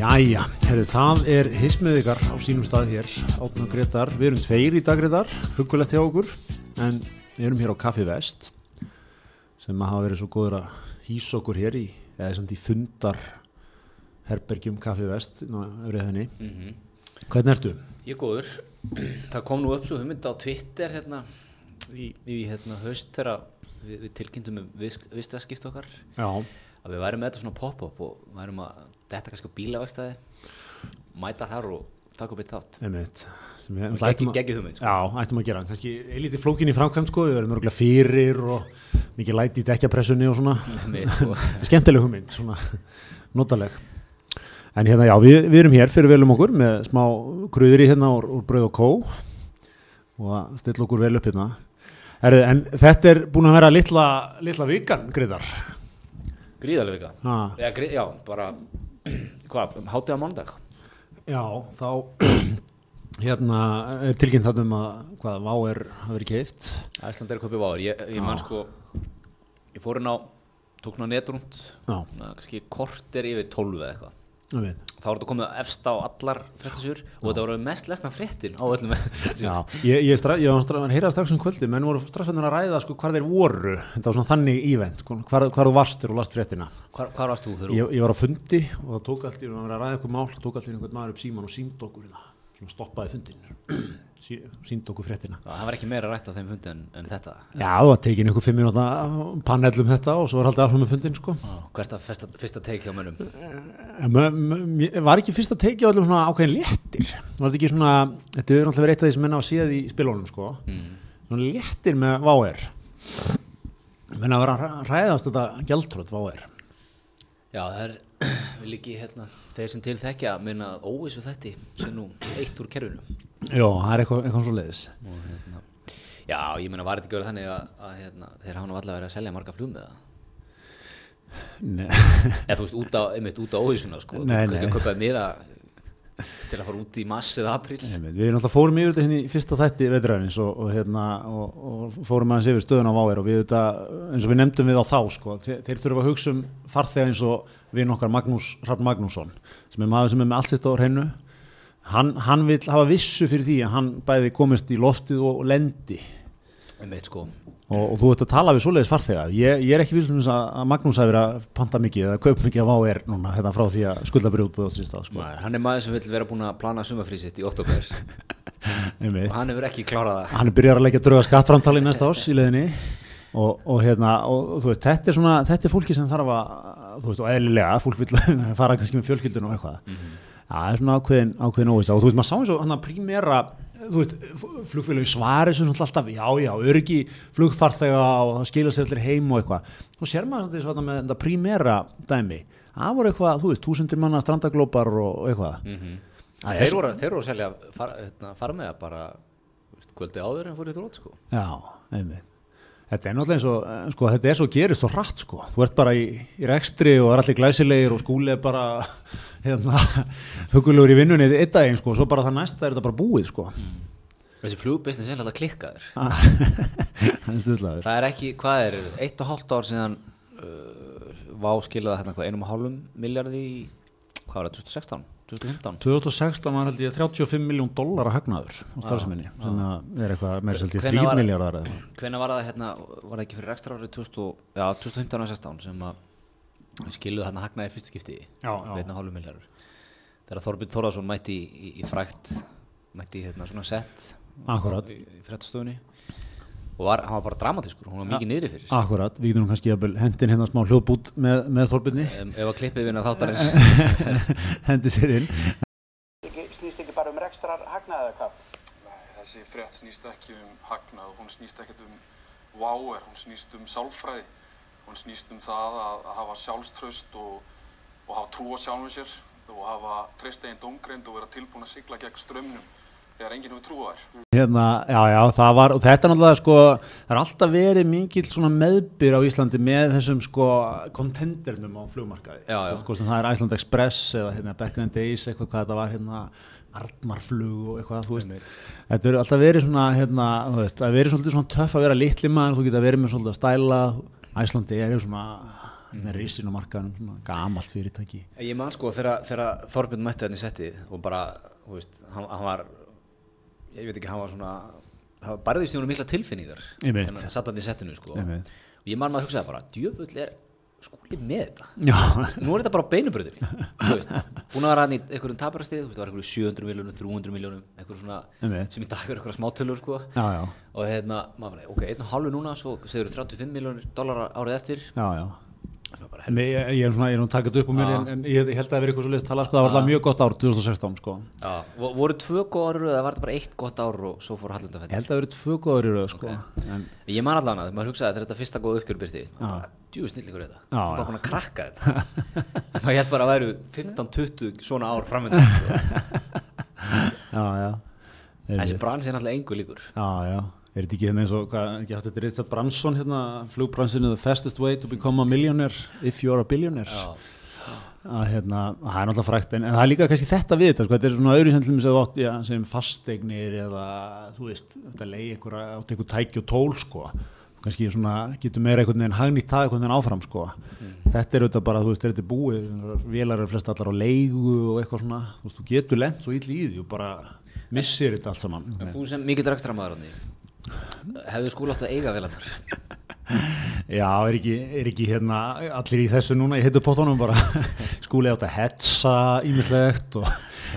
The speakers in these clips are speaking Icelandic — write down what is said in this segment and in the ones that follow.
Jæja, herru, það er hismið ykkar á sínum stað hér, átna Gretar, við erum tveir í dag Gretar, hugulegt hjá okkur, en við erum hér á Kaffi Vest, sem hafa verið svo góður að hýsa okkur hér í, eða samt í fundar herbergjum Kaffi Vest, ná, öfrið henni. Mhm. Hvernig ertu? Ég er góður. Það kom nú upp svo hugmynd á Twitter hérna í, í hérna haust þegar við, við tilkynntum um vistaskipt okkar Já, að við værum með þetta svona pop-up og værum að detta kannski á bílavegstæði mæta þar og taka upp eitt þátt. einmitt. sem við- Geggi, ættum að- geggi hugmynd. Sko. Já, ættum að gera, kannski eilítið flókin í framkvæmt sko, við verðum örgulega fyrir og mikið læti í dekkjapressunni og svona. Sko. skemmtileg hugmynd, svona notaleg en hérna já, við, við erum hér fyrir velum okkur með smá kröður í hérna úr, úr brauð og kó og stilla okkur vel upp hérna Heru, en þetta er búin að vera litla, litla vikan, Greiðar Gríðarlega vika. ha, Já, já, bara, hvað, hátið á mánudag? já, þá hérna er tilkynnt þarna um að hvað, vá er að vera keift Æsland er kopið váður. Ég, ég man sko, ég fór inn á, tók svona netrúnd, já, kannski korter yfir 12 eða eitthvað. Þá var þetta komið efst á allar fréttasjur og þetta voru mest lesna fréttin á öllum Já, ég, ég, stra, ég var stra, heyrað strax um kvöldi menn voru strax að ræða sko hvar þeir voru. Þetta var svona þannig ívent, sko, hvar þú varstur og last fréttina. Hvar, hvar varst þú þegar þú ég, ég var á fundi og það tók í að vera að ræða eitthvað mál það tók allt í einhvern maður upp síman og sínd okkur svona stoppaði fundin sínd okkur fréttina. Það var ekki meira rætt á þeim fundi en, en þetta. Já, það var tekin einhver fimm minúta panel um þetta og svo var haldið áfram með fundin sko. Hvert að fyrsta, fyrsta teik hjá mönnum? En mö- mö- mér- var ekki fyrst að tekið allir svona ákveðin léttir? Var þetta ekki svona, þetta er náttúrulega verið eitt af því sem menn á séð í spilunum sko. mm. svona léttir með váer menn að vera að ræðast þetta gjaldtrótt váer Já, það er ekki hérna þeir sem til þekkja minna að óvissu þætti sem nú eitt úr kerfinu Já, það er eitthvað, eitthvað svo leiðis og hérna Já, ég meina var þetta ekki verið þannig að, að hérna, þeir hafa nú allavega verið að selja marga það? Nei, eða þú veist, út á, einmitt út á óvissuna sko, Nei, þú nei. kannski kaupaði miða til að fara út í mass eða apríl. Einmitt, Við náttúrulega fórum yfir þetta hérna í fyrsta þætti veitræðins og, og, hérna, og, og fórum aðeins yfir stöðun á váir og við þetta, eins og við nefndum við á þá sko, þeir, þeir þurfa að hugsa um farþega eins og við nokkar Magnús Hrafn Magnússon sem er maður sem er með allt þetta á hreinu hann, hann vil hafa vissu fyrir því að hann bæði komist í loftið og lendi. Sko. Og, og þú ert að tala við svoleiðis farþega. Ég, ég er ekki vissum að, að Magnús hafi verið að panta mikið eða kaup mikið af váir núna hérna frá því að skulda brjóðbúð á síðan stað sko. Nei, hann er maður sem vil vera búin að plana sumafrið sitt í oktober og hann hefur ekki klárað það. Hann er byrjar að leggja drauga skattframtali næsta ás í leðinni og, og hérna og, þú veist, þetta er svona, þetta er fólki sem þarf að þú veist, og eðlilega, fólk vil fara kannski með fjölkyldun og eitthvað. Já, það er svona ákveðin, ákveðin óvist og þú veist, maður sá eins og hann að prímera þú veist, flugfélagi svari sem svona alltaf, já, já, öryggi flugfarþega og það skilja sér allir heim og eitthvað. Svo sér maður svona með þetta prímera dæmi, það voru eitthvað, þú veist, túsundir manna strandaglópar og, eitthvað. Mm er þeir, svo- voru, þeir voru selja far, hérna, það bara þú veist, kvöldi áður en fór í þrótt sko. Já, einmitt. Þetta er náttúrulega eins og, eh, sko, þetta er svo gerist og hratt, sko. Þú ert bara í, í rekstri og er allir glæsilegir og skúli er bara, hérna, hugulegur í vinnunni eitt daginn, sko, og svo bara það næsta er þetta bara búið, sko. þessi flugbusiness er alltaf klikkaður Það er stundlaður. það er ekki, hvað er, eitt og hálft ár síðan uh, vá skilaði hérna einum og hálfum miljardi í, hvað var það, 2016, 2015 2016 var held ég 35 miljón dólar að hagnaður á starfseminni, sem að er eitthvað meira seltið Hvenær 3 var- miljardar eða eitthvað. Hvenær var það hérna, var það ekki fyrir ekstra árið 2000, og- já, 2015 og 16 sem að skiluðu hérna hagnaði í fyrst skipti Já, já. veitna hálfu miljardur þegar Þorbjörn Þórðarsson mætti í, í, í frækt mætti í hérna svona sett Akkurat. í, í fréttastofunni og var, hann var bara dramatískur, hún var mikið niðri fyrir Akkurat, við getum nú kannski jafnvel hendin hérna smá hljóðbút með, með Þorbirni, um, ef að klippið vinna þáttarins. Hendi sér inn. snýst ekki bara um rekstrar hagnað eða hvað? Nei, þessi frétt snýst ekki um hagnað, hún snýst ekkert um váer, hún snýst um sálfræði, hún snýst um það að, að hafa sjálfströst og, og hafa trú á sjálfum sér og hafa treyst einn dóngreind og vera tilbúin að sigla gegn strömmnum þegar enginn hefur trú á þær. Hérna, já, já, það var, og þetta er náttúrulega sko, það er alltaf verið mikill svona meðbyr á Íslandi með þessum sko kontendernum á flugmarkaði. Já, já. Sko, það er Iceland Express eða hérna Back in the Days, eitthvað hvað þetta var hérna, Arnarflug og eitthvað, þú veist. Þetta er alltaf verið svona, hérna, þú veist, það er verið svolítið svona töff að vera litli maður, þú geta verið með svolítið að stæla, Íslandi er svona, með risin á markaðunum, svona gamalt fyrirtæki Ég man sko þegar, þegar Þorbjörn mætti hann í settið og bara, þú veist, hann, hann var, ég veit ekki, hann var svona, það var barðist í honum mikla tilfinningar. Þannig að satt hann í settinu, sko. Og ég man maður hugsaði bara, djöfull er skúli með þetta. Já, Nú er þetta bara beinubröðinni, að vera hann í einhverjum taparastið, það var einhverjum 700 miljónum, 300 miljónum, svona, sem í dag er einhverja smátölur, sko. já, já, Og hérna, maður ok, einn og hálfu núna, svo segur 35 miljónir dólar árið eftir. já, bara, En ég, ég er svona, ég er nú takað upp á mér en, en ég, ég held að það verið eitthvað svo leist tala sko, það var alltaf mjög gott ár 2016 sko. Já, vo- voru tvö góð ár eða var þetta bara eitt gott ár og svo fór Ég Hallundafell? held að það verið tvö góður í rauð sko. En, Ég man allan að maður hugsaði að þetta er fyrsta góð uppgjör byrti Já. Djú snillingur þetta. Bara að krakka þetta. Maður held bara að væru 15-20 svona ár framöndan Já, já. Þessi brans er náttúrulega engu líkur. Já, já, er þetta ekki hérna eins og hvað, ekki haft þetta Richard Branson hérna, flugbransinu the fastest way to become a millionaire if you are a billionaire? Já. að hérna, það er náttúrulega frækt en, en það er líka kannski þetta við þetta, sko, þetta er svona öðru sem þú átt, já, sem fasteignir eða, þú veist, þetta leiði ykkur átt ykkur tæki og tól, sko. Kannski svona, getur meira einhvern veginn hagnýtt það einhvern veginn áfram, sko. Þetta er auðvitað bara, þú veist, þetta er búið vélar eru flest allar á leigu og eitthvað svona. Þú veist, þú getur lent svo illa í því og bara missir þetta allt saman. Þú sem mikill rekstra maður Hefðu skúla átt að eiga velandar Já, er ekki, er ekki hérna allir í þessu núna, ég heitu pottunum bara? Skúli átt að hetsa ímislegt og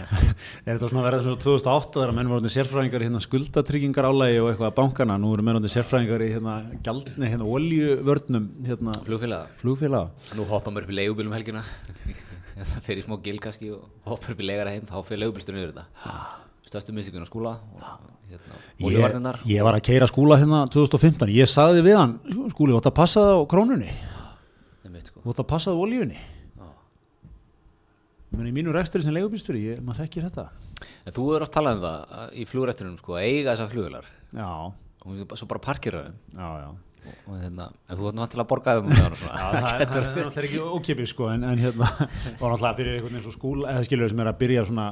þetta svona verið svona 2008 þegar menn voru sérfræðingar í hérna skuldatryggingar álægi og eitthvað að bankana, nú eru menn orðnir sérfræðingar í hérna gjaldni, hérna oljuvörnum hérna Flugfélaga. Flugfélaga. Nú hoppa maður upp í leigubílum helgina. Það fer í smá gil kannski og hoppar upp í leigara heim þá fer leigubílsturinn yfir þetta. Stöðstu mystikun á skúla og hérna, ég, olíuvarnirnar. ég var að keira skúla hérna 2015, ég sagði við hann skúli, þú átt að passa það á krónunni? Sko. þú átt að passa það á oljunni í mínu rekstri sem leigubílsturi, ég, maður þekkir þetta. En þú er oft talað um það að í flugrættunum sko, að eiga þessar flugvilar já, og svo bara parkera þeim og, og hérna, en þú nú til að borga þeim og. Já, það, það er náttúrulega ekki ókipið sko en, en hérna var náttúrulega fyrir einhvern veginn svo skúl eða skilur sem er að byrja svona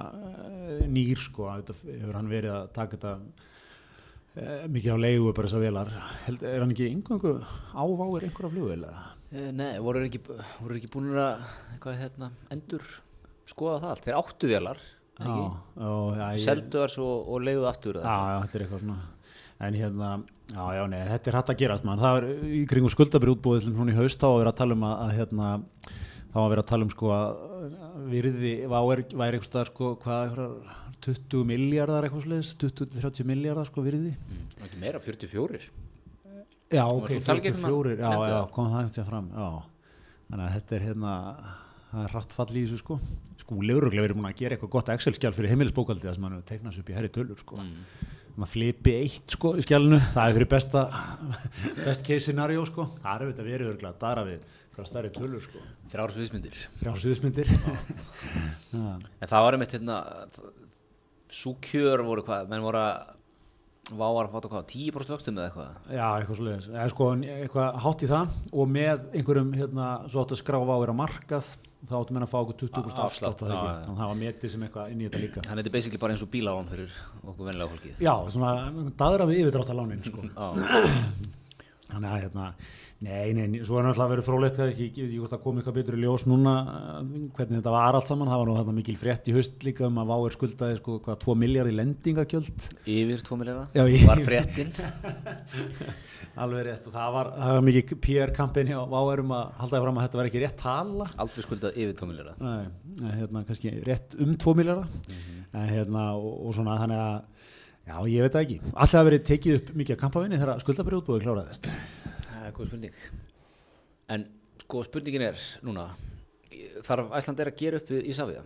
nýr sko hefur hann verið að taka þetta uh, mikið á leigu bara þessar velar Held, er hann ekki yngöngu áváir einhverja eða? Eh, Nei, voru ekki, voru ekki búin að hérna, endur skoða það allt, þeir áttu ég- seldu þar svo og leiðu aftur já, já, þetta er eitthvað svona. En hérna, já, já, nei, þetta er hægt að gerast mann, það er í kringum skuldabri útbúið til svona í haust þá að vera að tala um að, að hérna, þá að vera að tala um sko að virði væri, eitthvað staðar sko hvað einhverjar 20 miljardar eitthvað sliðis 20-30 miljardar sko virði. Það er ekki meira, 44 já, ok, svo talgefna 44 já, nefndi já, það. kom það eitthvað fram já, þannig að þetta er hérna það er hratt fall í þessu sko. Skúli öruglega verið búin að gera eitthvað gott Excel-skjál fyrir heimilisbókaldi það sem hann sér upp í herri tölur sko. Maður flipi eitt sko í skjálinu það er fyrir besta best case scenario sko. Það er auðvitað verið öruglega að dara við hvað stærri tölur sko? Þrjár sviðsmyndir. Þrjár sviðsmyndir? Já. En það var einmitt hérna súkjör voru hvað, menn voru að váar að fáta hvað, 10% vöxtum eða eitthvað? Já, eitthvað svoleiðis, eða sko eitthvað hátt í það og með einhverjum hérna, svo áttu að skráfa á að vera markað þá áttu menn að fá okkur 20% Afslátt, það þannig að það var metið sem eitthvað inn í þetta líka. Þannig þetta er basically bara eins og bílálán fyrir okkur venlega fólkið. Já, svona daðra við yfirdráttalánin sko. Já, þannig að hérna, nei, nei, svo er náttúrulega verið frólægt að ekki, ég veit ekki hvort það kom eitthvað betur í ljós núna eh, hvernig þetta var allt saman, það var nú þarna mikil frétt í haust líka um að Váir skuldaði sko hvað 2 miljard í lendingagjöld? Yfir 2 miljardar Já, ég- Var fréttin. Alveg rétt og það var, það var mikið PR-kampin hjá Váir um að halda fram að þetta var ekki rétt tala. Aldrei skuldað yfir 2 miljardar Nei, hérna kannski rétt um 2 miljardar en hérna og, og svona þannig að já, ég veit það ekki, alltaf að verið tekið upp mikið að kampavinni þegar skuldabrjóðbúið kláraðist er góð spurning En sko spurningin er núna Þarf Æsland er að gera upp við Ísafið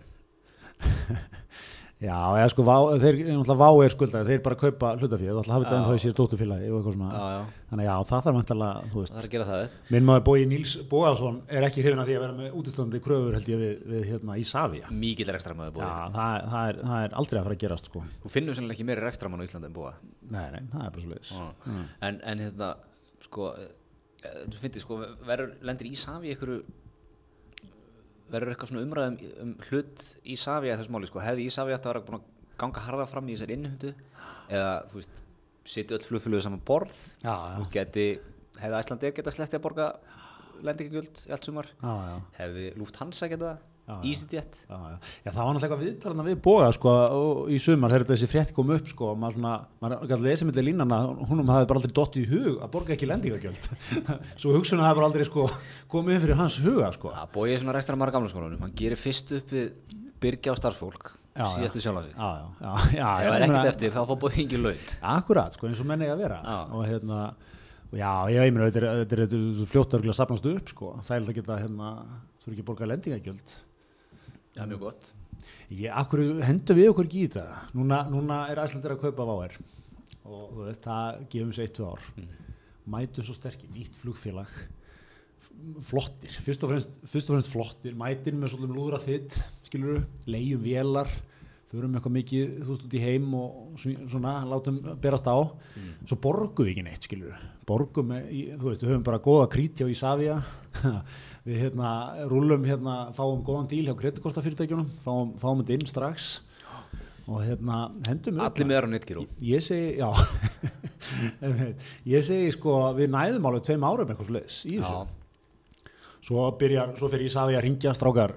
Já, eða sko, vá, þeir, náttúrulega vá er skuldaði, þeir bara kaupa hlutafíð, það hafði þetta ennþá í sér dótturfélagi og eitthvað svona. Já, já. Þannig að já, það þarf mæntalega, þú Það veist, þarf að gera það upp. minn maður Bói Níls Bóðarsson er ekki hrifin að því að vera með útistandi kröfur held ég við, við hérna Ísafía. Mikill er ekstra maður Já, búið það, það, er, það er aldrei að fara að gerast, sko. Þú finnur sennilega ekki meiri ekstra mann á Íslandi en búa Nei, nei, það er bara svo leiðis. en, en hérna sko eh, þú finnir sko verður lendir Ísafi einhverju verður eitthvað svona umræðum um hlut Ísafi að þessu máli sko? Hefði Ísafi átt að vera búin að ganga harða fram í þessari innhundu eða þú veist sitja öll flugfélögu saman borð? Já, Þú geti, hefði Æslandi geta sleppti að borga lendingagjöld allt sumar? Já, já, hefði Lufthansa geta Já, já. EasyJet já, já. já, það var náttúrulega viðtalana við boga sko, í sumar þegar þessi frétt kom upp sko, og maður svona, maður gæti lesið millir línana húnum hafði bara aldrei dottið í hug að borga ekki lendingagjöld svo hugsunum hafði bara aldrei sko, komið fyrir hans huga sko. Það bóið svona restar marga gamla skólanum. Hann gerir fyrst upp við byrgja á starfsfólk Já, já. síðastu sjálf já, já, já, já, ef það er ekkert eftir þá fá bóið engin laun. Akkurat, sko, eins og menni að vera. Já. og hérna, já, ég meina þetta er, er, er fljótt örgulega að sapnast upp sko, það er að geta, hérna þú ekki að borga lendingagjöld það er mjög gott. Ég, akkur hendur við okkur ekki í þetta? Núna, núna er Æslandir að kaupa váer og þú veist, það gefum sér eitt, tvö ár. Mætum svo sterkir, nýtt flugfélag. Flottir, fyrst og fremst, fyrst og fremst flottir, mætin með svolítið lúðra þitt, skilur leigjum vélar förum eitthvað mikið, þú veist, út í heim og svona, látum berast á. Svo borgum við ekki neitt, skilur borgum, með, í, þú veist, við höfum bara góða krít hjá Ísafja við hérna, rúlum hérna, fáum góðan díl hjá kreditkortafyrirtækjunum. Fáum, fáum þetta inn strax. Og hérna, hendum upp. Allir meðar á netgíru ég segi, já. Ég segi sko við næðum alveg tveim árum eitthvað sliðis í þessu. Svo byrjar, svo fyrir Ísafi að ringja strákar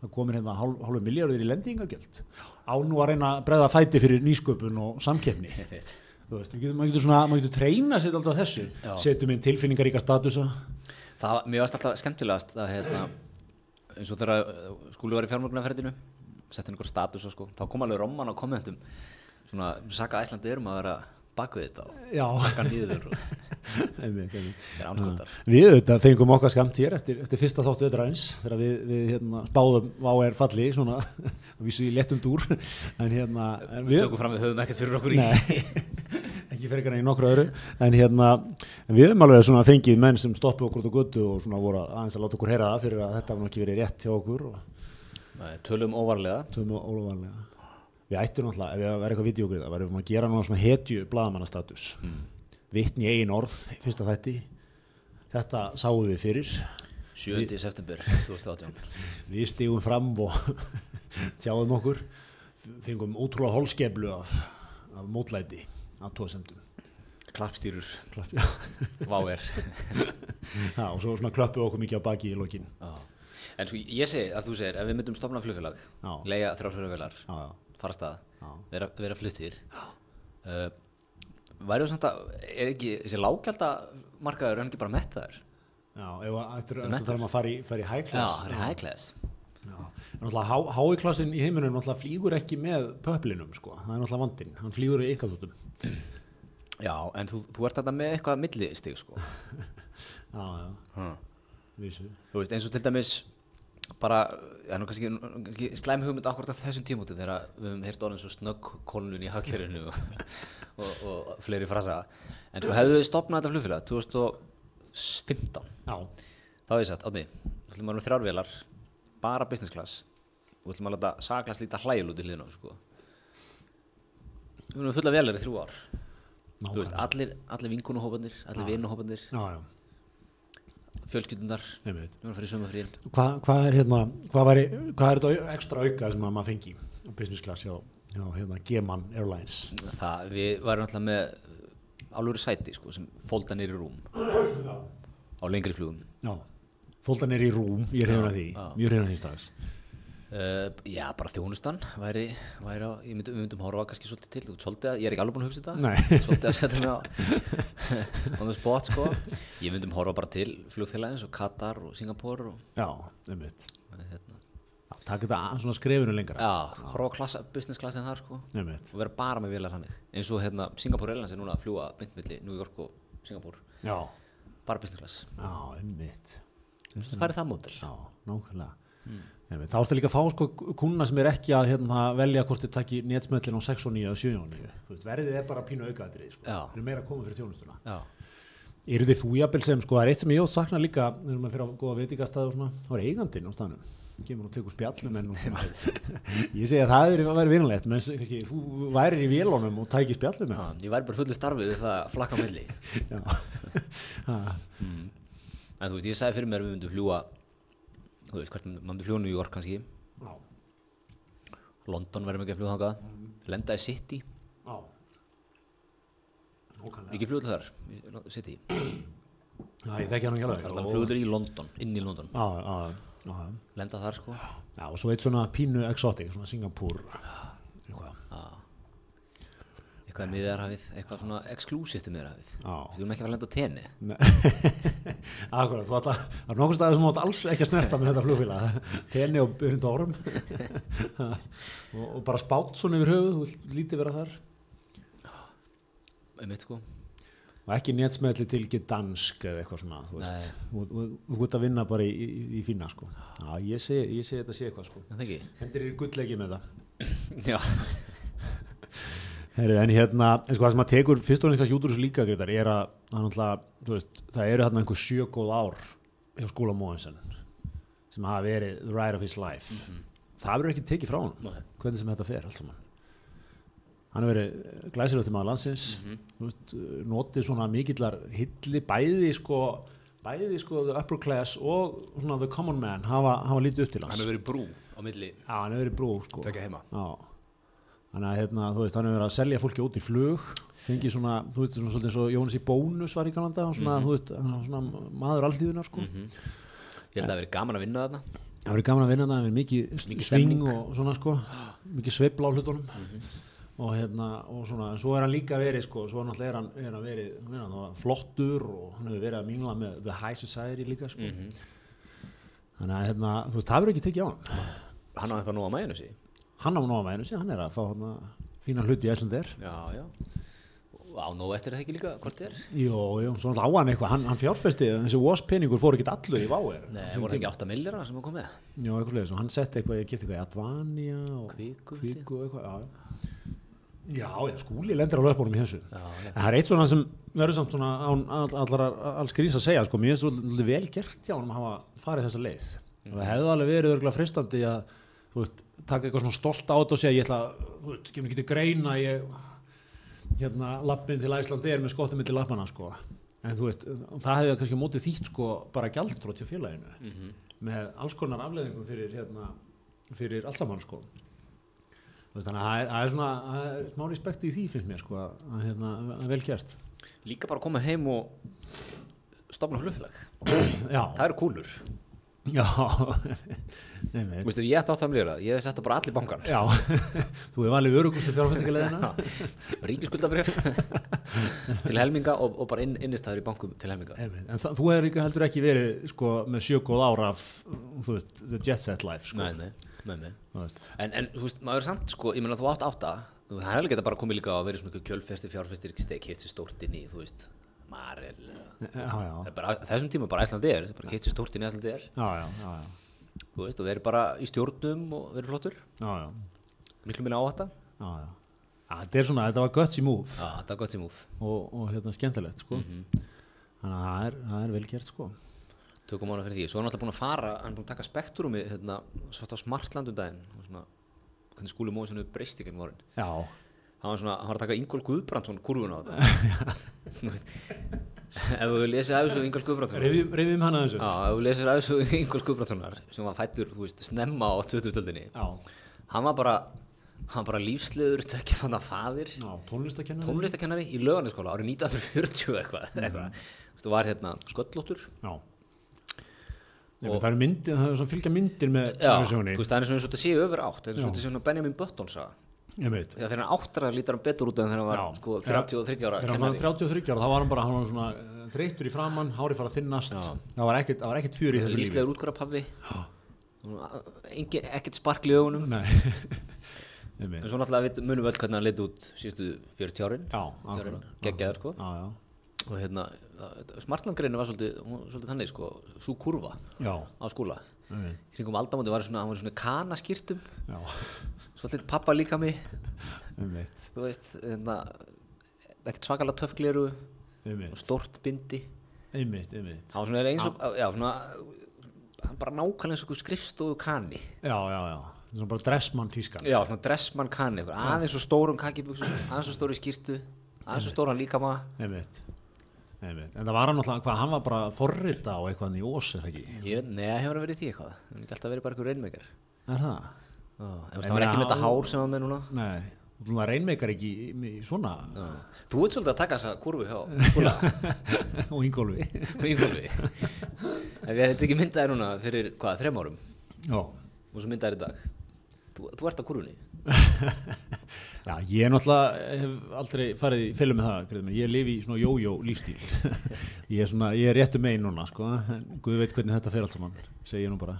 það komir hérna hálf, hálfu miljardur í lendingagjöld á nú að reyna að breða fæti fyrir nýsköpun og samkeppni. Þú veist, maður getur svona maður getur treyna sér alltaf þessu. Já. setjum inn tilfinningaríka statusa það, mér varst alltaf skemmtilegast að hérna, eins og þegar uh, skúli var í fjármögnarferðinu sett inn einhver status og sko, þá kom alveg romman á kommentum. Svona, saka Æslandi erum að vera bak við þetta og já, saka nýður það er anskotar Við auðvitað fengum okkar skamt hér eftir, eftir fyrsta þáttu vetraðins þegar við, við hérna, spáðum vá er falli svona, vísu í lettum dúr. En hérna en við við, tökum fram við höfum ekkert fyrir okkur í ekki fyrir ekki í nokkru öðru en hérna, en við höfum alveg svona fengið menn sem stoppu okkur út á götu og svona voru aðeins að láta okkur heyra það fyrir að þetta nú ekki verið rétt hjá okkur og Nei, tölum óvarlega. Töfum við óluvanlega Við ættum náttúrulega, ef við verðum eitthvað videogrið það verðum við að gera núna svona hetju bladamannastatus mm. vitni í eigin orð í fyrsta þætti. Þetta sáum við fyrir. 7. september 2018 við stígum fram og tjáðum okkur. Fengum ótrúlega holskeflu af, af mótlæti af tóðsendum klappstýrur, Klapp, váer já, og svo svona klöppu okkur mikið á baki í lokin. Já. en sko ég segi að þú segir ef við myndum stopna flugfélag lega já, fara stað, vera, vera fluttir uh, væri samt að er ekki þessi lággjálta markaður hann ekki bara mettaður? Já ef að ættir að tala um að fara í, high já, class? Það er high class Já, en náttúrulega hái klassin í heiminum flýgur ekki með pöplinum sko, það er náttúrulega vandinn, hann flýgur í ykkardútum já, en þú, þú ert þetta með eitthvað millistig sko. Já, já, vísu. Þú veist eins og til dæmis bara, það er nú kannski ekki slæm hugmynd akkurat á þessum tímúti þegar við höfum heyrt orðin svo snögg kólnun í hagkerfinu og, og, og fleiri frasa. En þú hefðu við stopnað þetta flugfélag? 2015 já, þá hefði ég sagt, átni, við ætlum að vera með þrjárvélar bara business class. Og við ætlum að láta saglas líta hlægjul út í þessu, sko. við erum fulla vélar í þrjú ár. Veist, allir, allir vinkunuhópanir allir vinuhópanir, fjölskyldundar við erum að fara í sömufríin Hvað hva er hérna, hvað, væri, hvað er þetta ekstra auka sem að maður fengi á business class hjá, hjá hérna, G-Man Airlines? það, við varum alltaf með alvöru sæti sko, sem fólda nýri rúm. Á lengri flugum. Já, fóldan er í rúm, ég er hefðin að því, já. mjög hefðin að því strax. Uh, já, bara þjónustan væri, væri á, ég myndi, við myndum horfa kannski svolítið til, þú svolítið að, ég er ekki alveg búin að hugsa þetta svolítið að setja mig á on the spot sko ég myndum horfa bara til flugfélagins og Katar og Singapore og Já, einmitt. hérna. Já, taka þetta að- svona skrefinu lengra. já, horfa á klassa, business classin þar sko Einmitt. og vera bara með vélar þannig eins og hérna Singapore Airlines er núna að fljúa beint milli New York og Singapore Já, bara business class, já, einmitt. Það færi það mótil Já, nákvæmlega. Einmitt. Þá ertu líka að fá sko kuna sem er ekki að hérna, velja hvort þið takki netsmöllin á 6 og 9 og 7 og 9. Þú veist, verðið er bara pínu aukaðrið, sko. Það er meira að koma fyrir þjónustuna. já, Eru þið þú jafnvel sem, sko, það er eitt sem ég ótt sakna líka, þegar maður fyrir á og svona, það er eigandinn á staðnum. Kemur og tekur spjallum ég segi að það er að vera vinulegt, menn kannski, þú værir í vélunum og tækir spjallum já, ég væri bara fullu starfið við það að flakka Já. Ha, en þú veist, ég sagði fyrir mér að við myndum fljúa þú veist, hvert maður myndum fljúa New York kannski. Já. London verðum ekki að fljúa þangað. Lenda í City, Já. Ekki fljúa til þar City. Já, ég þekki hann ekki alveg. Og- flugur í London, inn í London. Já, Lenda þar sko. Já, og svo eitt svona pínu exotic, svona Singapúr eitthvað, Eitthvað miðarhafið, eitthvað svona exklusíft miðarhafið. Við erum ekki að fara að lenda á tenni. Akkurat, þú það er nokkuð staðið sem þú átt alls ekki að snerta með þetta flugfélag. Tenni og byrjundu árum. Og, og bara spátt svona yfir höfuð, þú vilt lítið vera þar. Einmitt sko. Og ekki nétsmeðli til Gdansk eða eitthvað svona, þú veist. Þú, þú, þú ert að vinna bara í, í, í fína sko. Já, ég ég sé þetta sé eitthvað sko. Það ekki? hendir í gullleiki með það. Já Heri, en hérna, en sko það sem að tekur fyrst og næst kannski út úr þessu líka greitar er að þú veist, það eru þarna einhver sjögóð ár hjá skóla Móinsen sem hafa verið the ride of his life það verður ekki tekið frá hann Nei. hvernig sem þetta fer allt saman hann hefur verið glæsilegt til maður landsins þú veist, notið svona mikillar hilli bæði sko bæði sko the upper class og svona the common man hafa, hafa lítið upp til hans Hann hefur verið brú á milli Já, hann hefur verið brú sko. Tvekja heima. Já. Þannig að hérna, þú veist, hann hefur verið að selja fólki út í flug, fengið svona, þú veist, svona svolítið eins og Jónas í bónus var í Galanda, svona, þú veist, hann var svona maður alltíðunar, sko. Ég held að það hafi verið gaman að vinna þarna Það hefur verið gaman að vinna það, það hefur mikið, sving og svona, sko, mikið sveifla á hlutunum. Og hérna, og svona, en svo er hann líka verið, sko, svo náttúrulega er hann, er hann verið, hann er hann flottur og hann hefur verið að mingla með the high society líka, sko. Þannig að, hérna, þú veist, það hefur ekki tekið á hann. Hann á eitthvað nú á mæjunu sí Hann á með hennu, hann er að fá hann fína hluti í Æslandir. Já, já á nóg eftir það ekki líka, hvort er? Jú, jú, svo náttúrulega á hann eitthvað, hann, hann fjárfesti, þessi was peningur fór ekki allur í váir. Nei, voru það ekki 8 millira sem hann kom með? Jú, eitthvað slegis, og hann setti eitthvað, ég geti eitthvað í Advania og og eitthvað, já. Já, já, skúli lendir á löpunum í þessu. Já, já. En það er eitt svona sem verður samt svona án all- allar alls gríns að segja, sko, mér er svolítið vel gert hjá hann að hafa farið þessa leið. Og það hefði alveg verið örgulega fristandi að, þú veist, taka eitthvað svona stolt á þetta og segja, ég ætla, þú veist, kemur ekki til greina, ég, hérna, lappin til Æslandi er með skottið mitt til lappana, sko. En þú veist, það hefði kannski mótið þýtt, sko, bara gjaldrótt hjá félaginu. Með alls konar afleðingum fyrir, hérna, fyrir allt saman, sko. Veist, Þannig að það er, svona, það er smá respekt í því finnst mér, sko, að, hérna, að vel gert. Líka bara að koma heim og stopna hlufélag Já, Það eru kúlur veistu, ég ætti átt að millira, ég hef sett það bara allir bankan já, þú hefur valið örugustu fjárfæstingarleðina. Ríkiskuldabrif til helminga og, og bara inn, innistæður í bankum til helminga. En það, þú hefur ekki heldur ekki verið, sko, með sjögóð ára af, þú veist, the jet set life, sko. Nei, nei, nei. En, en þú veist, maður er samt, sko, ég meina þú átt átta. Þú, það hefði geta bara komið líka að vera svona kjölfesti, fjárfestir, stek, hitt sér stórt inn í, þú veist, Marel er þessum tíma bara Æslandi er, bara hitt sér stórt inn í Æslandi er, þú veist, og verið bara í stjórnum og verið flottur, já, já, miklu minna áhætta. Já, já. Þetta er svona, þetta var gutsy move. Er gott sem úf og, og hérna skemmtilegt, sko. Þannig að það er, það er vel gert, sko. tökum ára fyrir því, svo er hann alltaf búin að fara hann er búin að taka spektrumið, hérna, svo á Smartland um daginn, og svona hvernig skúli móið svona breyst ekki um vorin Já, hann var svona, hann var að taka Ingól Guðbrandsson kurvun á þetta ef þú lesið af þessu Ingól Guðbrandsson reyfum hana þessu. Já, ef þú lesir af þessu Ingól Guðbrandssonar sem var fættur, þú veist, snemma á 2000-öldinni Já, hann var bara hann var bara lífsliður tekja hann að faðir tónlistakennari. tónlistakennari í lögarnaskóla árið 1940 eitthvað. Þú veist, þú var hérna sköllóttur Já. Nei, það er myndir, það er svona fylgja myndir með Já, það er svona eins og þetta séu öfur átt það er svona Benjamin Button saga Ég veit. Þegar hann áttar að lítar hann betur út en þegar hann var Já. sko, Þegar- 33 ára Þegar hann var kennari 33 ára, þá var hann bara, hann var svona eh, þreyttur í framann, hárið fara þinnast. Það var ekkert, það var ekkert fjör í þessu lífi. lífslegur útgörapaffi ekkert sparkli. Ég en svo náttúrulega við munum öll hvernig hann leit út síðustu 40 árin geggjaður sko Já, já. og hérna smartlandgreinu var svolítið, svolítið þannig sko svo kurva Já, á skóla. Kringum aldamóti var svona, hann var svona kanaskýrtum svolítið pappa líka mig. Þú veist, hérna ekkert svakalega töffgleru Ég og stórt bindi. Ég veit. hann var svona eins og, já svona hann bara nákvæmlega eins og einhver skrifstofu kani. Já, já, já. Svona bara dressmann tískan. já, svona dressmann einhver, aðeins svo stórum kakiböksum aðeins svo stóri skýrtu aðeins svo stóran líkama. Ég veit. Veit. En það var hann alltaf, hvað, hann var bara forrita á eitthvað í ós, er það ekki? ég, neða, hefur hann verið í því eitthvað? Hann ekki alltaf verið bara einhver reynmeikar Er það? það Ég var ekki með þetta hár sem hann með núna. Nei. þú reynmeikar ekki í, í svona. Þú ert svolítið að taka þessa kurvu hjá skóla og ingólfi. Í Ingólfi. En við hefum ekki myndaði núna fyrir, hvað, þrem árum? Já. Og svo myndaði í dag. Þú, þú ert á kurvunni Já, ég er náttúrulega hef aldrei farið í fylgum með það, greiðum, ég lifi í svona jójó lífstíl. Ég er svona, ég er réttu megin núna sko, en Guð veit hvernig þetta fer allt saman segi ég nú bara.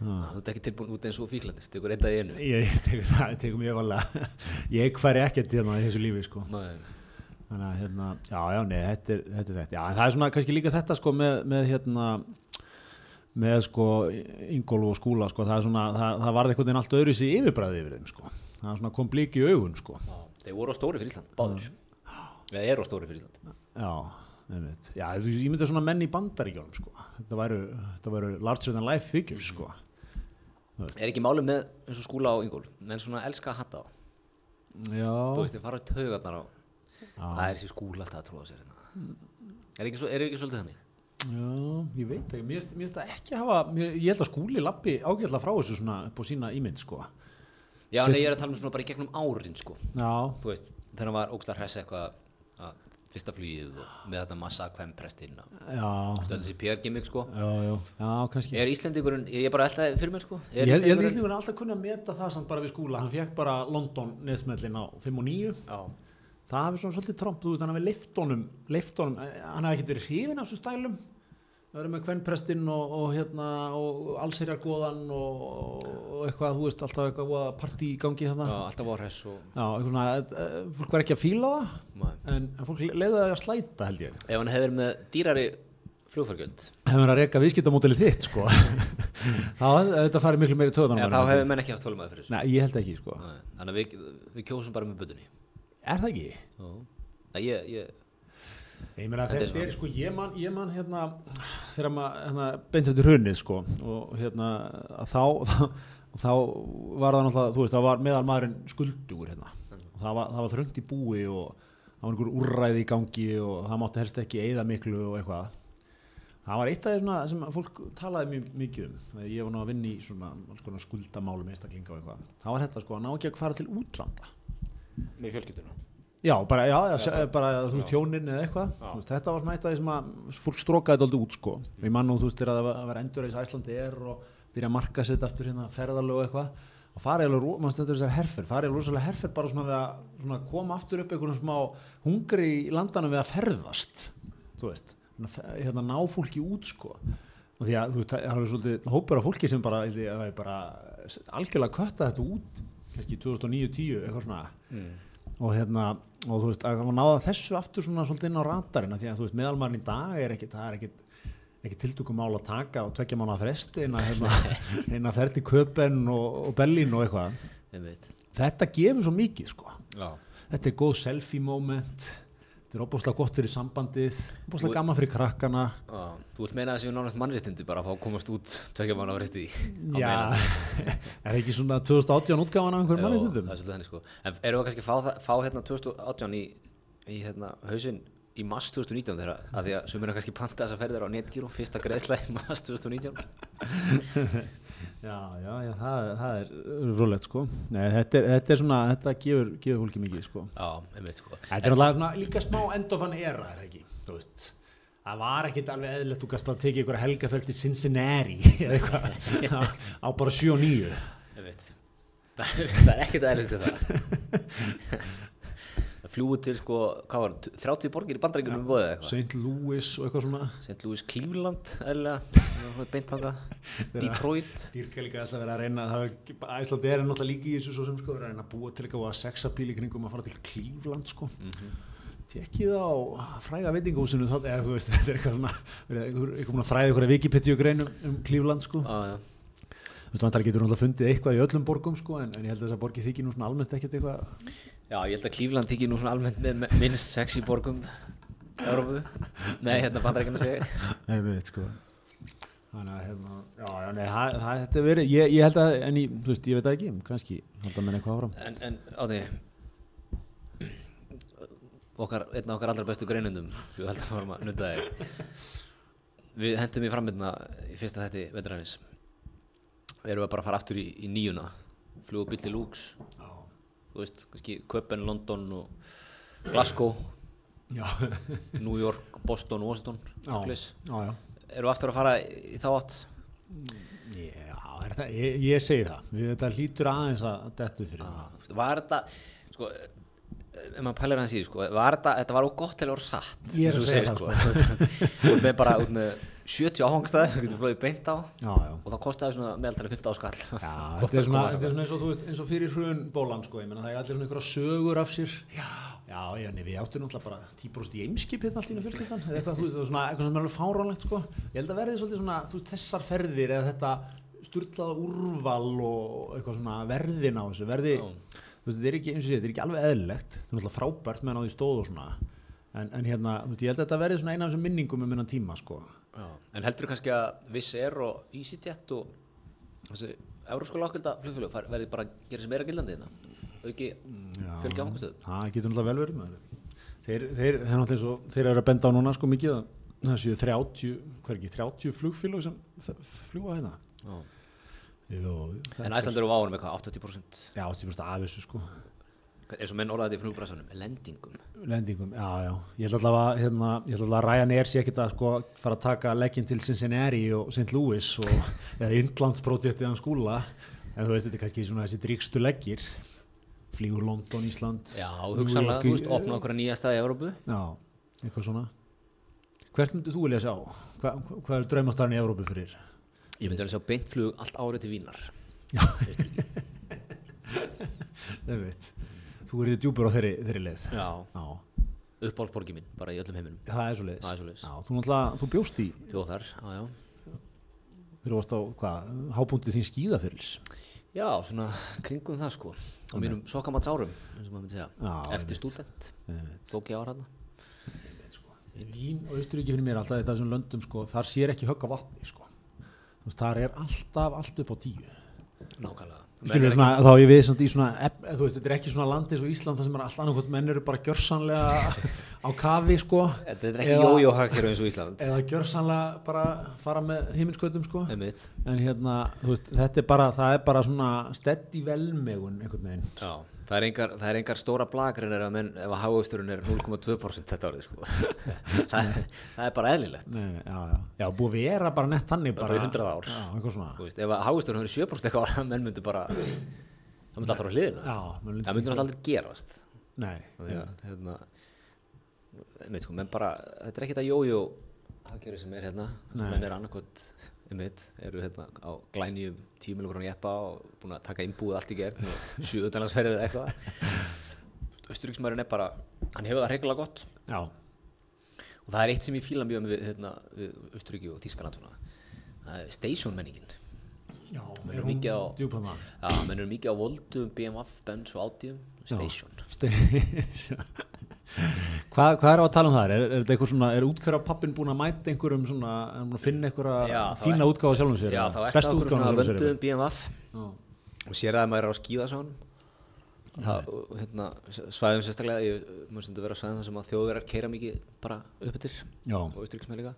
Þú ert ekki tilbúin út eins og fíklandist, tekur einn dag í einu. Ég, tekur það, ég tekur mjög valega ég hverju ekkert hérna í þessu lífi sko. Nei. þannig að hérna, já, já, nei, þetta er þetta, er þetta. Já, en það er svona kannski líka þetta sko með, með hérna með sko Ingólf og skúla sko, það er svona, það, það varði einhvern veginn allt öðru sér yfirbræði yfir þeim sko það kom blík í augun sko. Já, Þeir voru á stóri fyrir Ísland, báður Eða eru á stóri fyrir Ísland. Já. Já, ég myndi svona menn í bandaríkjónum sko. Þetta væru, þetta væru larger than life figures sko. Er ekki málið með eins og skúla á Ingól menn svona elska að hatta á Já, Þú veist, þeir fara í taugarnar á Það er þessi skúla alltaf að trúa sér hérna. Er ekki, svo, er ekki svolítið þannig? já, ég veit ekki, mér finnst- það ekki hafa, mér, ég held að skúli lappi ágætla frá þessu svona upp á sína ímynd sko. Já, nei, ég er að tala um svona bara í gegnum árin sko. Já, Þú veist, þegar hann var ógst að hressa eitthvað að fyrsta flugið og með þetta massa hvem prestinn og stöðu þessi PR gimmick sko. Já, já, já, kannski. Er Íslendingurinn, ég er bara alltaf fyrir mér sko. Er ég held að Íslendingurinn Íslendingur alltaf kunni að meta það samt bara við skúla, hann fekk bara London neðsmellin á 5 og 9 Já, það hafi svona svolítið tromp, þú veist, hann hafi leiftónum leiftónum, hann hafi ekkert verið hrifin af þessu stælum það eru með kvennprestinn og, og hérna og allsherjargoðan og, og eitthvað, þú veist, alltaf eitthvað partí í gangi þarna. Já, alltaf var hress og já, eitthvað svona, eh, fólk var ekki að fíla það en, en fólk leiði það að slæta held ég. Ef hann hefur með dýrari flugfargjöld. Hefur hann að reyka viðskiptamódeli þitt sko. Þá hefði þetta farið miklu meiri töðan Já, þá hefur menn ekki haft tólmaði fyrir þessu. Nei, ég held ekki sko. Nei, Þannig að við, við kjósum bara með butunni er það ekki? Nei, ég, ég, Ég meina Þetta er svona- sko, ég man, ég man hérna þegar maður hérna, beint eftir hrunið sko og hérna þá, þá, þá var það náttúrulega, þú veist, það var meðal maðurinn skuldugur hérna. Og það var, það var þröngt í búi og það var einhver úrræði í gangi og það mátti helst ekki eigða miklu og eitthvað. Það var eitt af því svona sem fólk talaði mjög mikið um þegar ég var nú að vinna í svona, konar skuldamálum einstaklinga og eitthvað. Það var þetta sko að ná ekki að fara til útlanda. Með fjölskylduna Já, bara, já, já, bara, þú veist, hjónin eða eitthvað, veist, þetta var svona eitt af því sem að fólk strókaði aldrei út, sko. Og ég man nú, þú veist, þegar það var- endur eins Æslandi er og byrja að marka sér aftur hérna ferðalög og eitthvað. Og farið alveg, mann er þessar herfer farið alveg rosalega herfer bara svona við að svona koma aftur upp einhvern smá hungri í landanum við að ferðast þú veist, hérna, ná fólki út, sko. Og því að, þú veist, það er svolítið hópur af fólki sem bara, það er bara algjörlega kötta þetta út kannski 2009-10, eitthvað svona og hérna og þú veist að náða þessu aftur svona svolítið inn á radarinn af því að þú veist meðalmarinn í dag er ekkit það er ekkit ekki tiltökum mál að taka og tvekja mánu að fresti en að hérna, fer til Köpen og, og Berlín og eitthvað. Þetta gefur svo mikið sko. Já. Þetta er góð selfie moment þetta er opbúslega gott fyrir sambandið opbúslega gaman fyrir krakkana. Já, þú vilt meina að þessi nánast mannréttindi bara að fá að komast út tvekja mann á fresti já, er ekki svona 2018 útgáfan af einhverjum það mannréttindum? er svolítið henni sko. En erum við kannski að fá, það- fá hérna 2018 í, í hérna hausinn í mars 2019 þegar að því að sumir kannski panta þessa ferðir á netgíru fyrsta greiðsla í mars 2019 já, já, já, það, það er rúlegt sko. Nei, þetta, er, þetta er svona, þetta gefur, gefur fólki mikið sko. Já, einmitt sko. Þetta er alltaf svona, líka smá endofan era, er það ekki, þú veist. Það var ekkit alveg eðlilegt, þú gæst bara að tekið ykkur helgaferð til Cincinnati eða eitthvað. Á, á bara 7 og 9. Einmitt. Það er, það er ekkert aðeins til Það fljúið til sko, hvað var, 30 borgir í bandaríkjum um bóðið eitthvað St. Louis og eitthvað svona. St. Louis, Cleveland, eðlilega Það var beint þanga Detroit Dýrka líka alltaf verið að reyna, það Æslandi er náttúrulega líka í þessu svo sem sko, verið að reyna að búa til eitthvað að sexapíl í kringum að fara til Cleveland sko. Tekkið á fræga veitingahúsinu þá, eða þú veist, þetta er eitthvað svona, eitthvað, fræða ykkur að Wikipedia greinum um Cleveland sko. Já, já Þú veist, vantar getur náttúrulega fundið eitthvað í öllum borgum sko, en, en ég held að þess að borgi þykir nú svona almennt ekkert eitthvað Já, ég held að Cleveland þykir nú svona almennt með minnst sexy borgum Európu Nei, hérna bandaríkjana segja Nei, við veit sko. Þannig að hérna, já, já, nei, það, það, þetta er verið, ég, ég held að, en ég, þú veist, ég veit það ekki, kannski, halda mér eitthvað áfram. En, en átti okkar, einn af okkar allra bestu greinundum við heldum að varum að nutta þig. Við hendum í frammiðna í fyrsta þetti veturænis Erum við bara að fara aftur í, í nýjuna? Bíl til Lúks þú veist, kannski Köpen, London og Glasgow, New York, Boston, Washington. Eru aftur að fara í þá átt? Já, það, ég, ég segi það. Við, þetta hlýtur aðeins að dettu fyrir það. Þú veist, Var þetta, sko, ef maður pælir hans í, sko, var þetta, þetta var ógott til að vera satt. Ég er að segja það, sko. út með bara, út með 70 áhangstæði, þú getur flóðið beint á. Já, já. og það kostiði svona meðaltali 15 áskall. Já, þetta er svona, þetta er svona eins, og, þú veist, eins og fyrir hrun bólan sko, ég menna það er allir svona einhverja sögur af sér. Já, já, já, nei, við áttum náttúrulega bara tíbrúst í eimskip hérna allt í fjölskyldan eða eitthvað, þú veist, það er svona eitthvað sem er alveg fáránlegt sko, ég held að verði svolítið svona, þú veist, þessar ferðir eða þetta sturlaða úrval og eitthvað svona verðin á þessu, verði þú veist, þetta er ekki, eins og sé, þetta er ekki alveg eðlilegt. Það er náttúrulega frábært meðan á því stóð og svona en, en hérna, þú veist, ég held að þetta verði svona eina af þessum minningum um innan tíma, sko En heldur kannski að Viss Air og EasyJet og þessi euróskóla ákvelda flugfélög verði bara að gera sem meira gildandi þetta? Auki fjölgi áhangastöðum? það getur náttúrulega vel verið með þeir, þeir, þeir, þeir, þeir eru að benda á núna sko mikið að það séu 30, hvað er ekki, 30 flugfélög sem f- fljúga hérna Já. Jú, En Æslandur og Váunum eitthvað 80% já, 80% af þessu sko eins og menn orðaði í flugbræsanum, lendingum. lendingum, já, já, ég held alltaf að hérna, ég held alltaf að Ryanair sé ekkert að sko fara að taka legginn til Cincinnati og St. Louis og eða Indlandsprojektið á skúla en þú veist, þetta er kannski svona þessi dríkstu leggir flýgur London, Ísland Já, hugsanlega, þú veist, opna okkur nýja staði í Európu. Já, eitthvað svona Hvert myndir þú vilja sjá? Hva, hva- hvað er draumastarinn í Európu fyrir? Ég myndi alveg sjá beintflug allt árið til Vínar. Það veit Þú erið djúpur á þeirri, þeirri leið Já. Já, Uppáhaldsborgi mín, bara í öllum heiminum. það er svo leiðis Það er svoleiðis. Já, þú náttúrulega, þú bjóst í Þjóðar, já, já. Þú varst á, hvað, hábúndið þín skíðafyrils Já, svona kringum það sko. Á mínum sokkamats árum, eins og maður myndi segja. Já, Eftir stúdent, tók ég ára hana. Vín og Austuríki fyrir mér alltaf þetta sem löndum sko, þar sér ekki högg á vatni sko. Þú veist, þar er alltaf allt upp á tíu Nákvæmlega. Skilur svona, þá ég samt í svona þú veist, þetta er ekki svona land eins og Ísland þar sem er alltaf annað menn eru bara gjörsanlega á kafi sko Þetta er ekki jójóhakir eins og Ísland. eða gjörsanlega bara fara með heiminskautum sko Einmitt. en hérna, þú veist, þetta er bara það er bara svona steddi velmegun einhvern veginn Já, það er engar, það er engar stóra blagrinir að menn ef að hagusturinn er 0,2% þetta árið sko. það, það er bara eðlilegt. Nei, já, já, já, búið að vera bara nett þannig Bara í 100 ár. já, eitthvað svona Þú veist, ef að hagusturinn er 7% eitthvað ára, menn myndu bara, það myndi alltaf á hliðina. já, menn Það myndi alltaf aldrei gerast. nei, Því að, hérna, einmitt sko, menn bara, þetta er ekki þetta jójó hagkerfi sem er hérna, menn er annarkot, einmitt, eru hérna á glænjum 10 miljónar jeppa og búin að taka innbúið allt í gegn og sjöðundalandsferðir eða eitthvað. Östuríksmærin er bara, hann hefur það hreikulega gott já, og það er eitt sem ég fíla mjög við, hérna, við Östuríki og Þískaland það er station menningin. Já, er hún mikið á, djúpan það já, menn eru mikið á Voldum, BMW, Benz og Audium, station. Station Hvað, hvað er á að tala um það? Er, er þetta eitthvað svona, er útfæra pappin búin að mæta einhverjum svona, er hann búin að finna einhverja fína ert- útgáfa sjálfum sér? Já, þá á Bestu okkur svona vönduðum BMF Já. og sér það að maður er á skíðasán það, hérna, svæðum sérstaklega ég maður stundu vera á svæðum þar sem að þjóðverðar keira mikið bara upp yfir Já, og austuríksmenn líka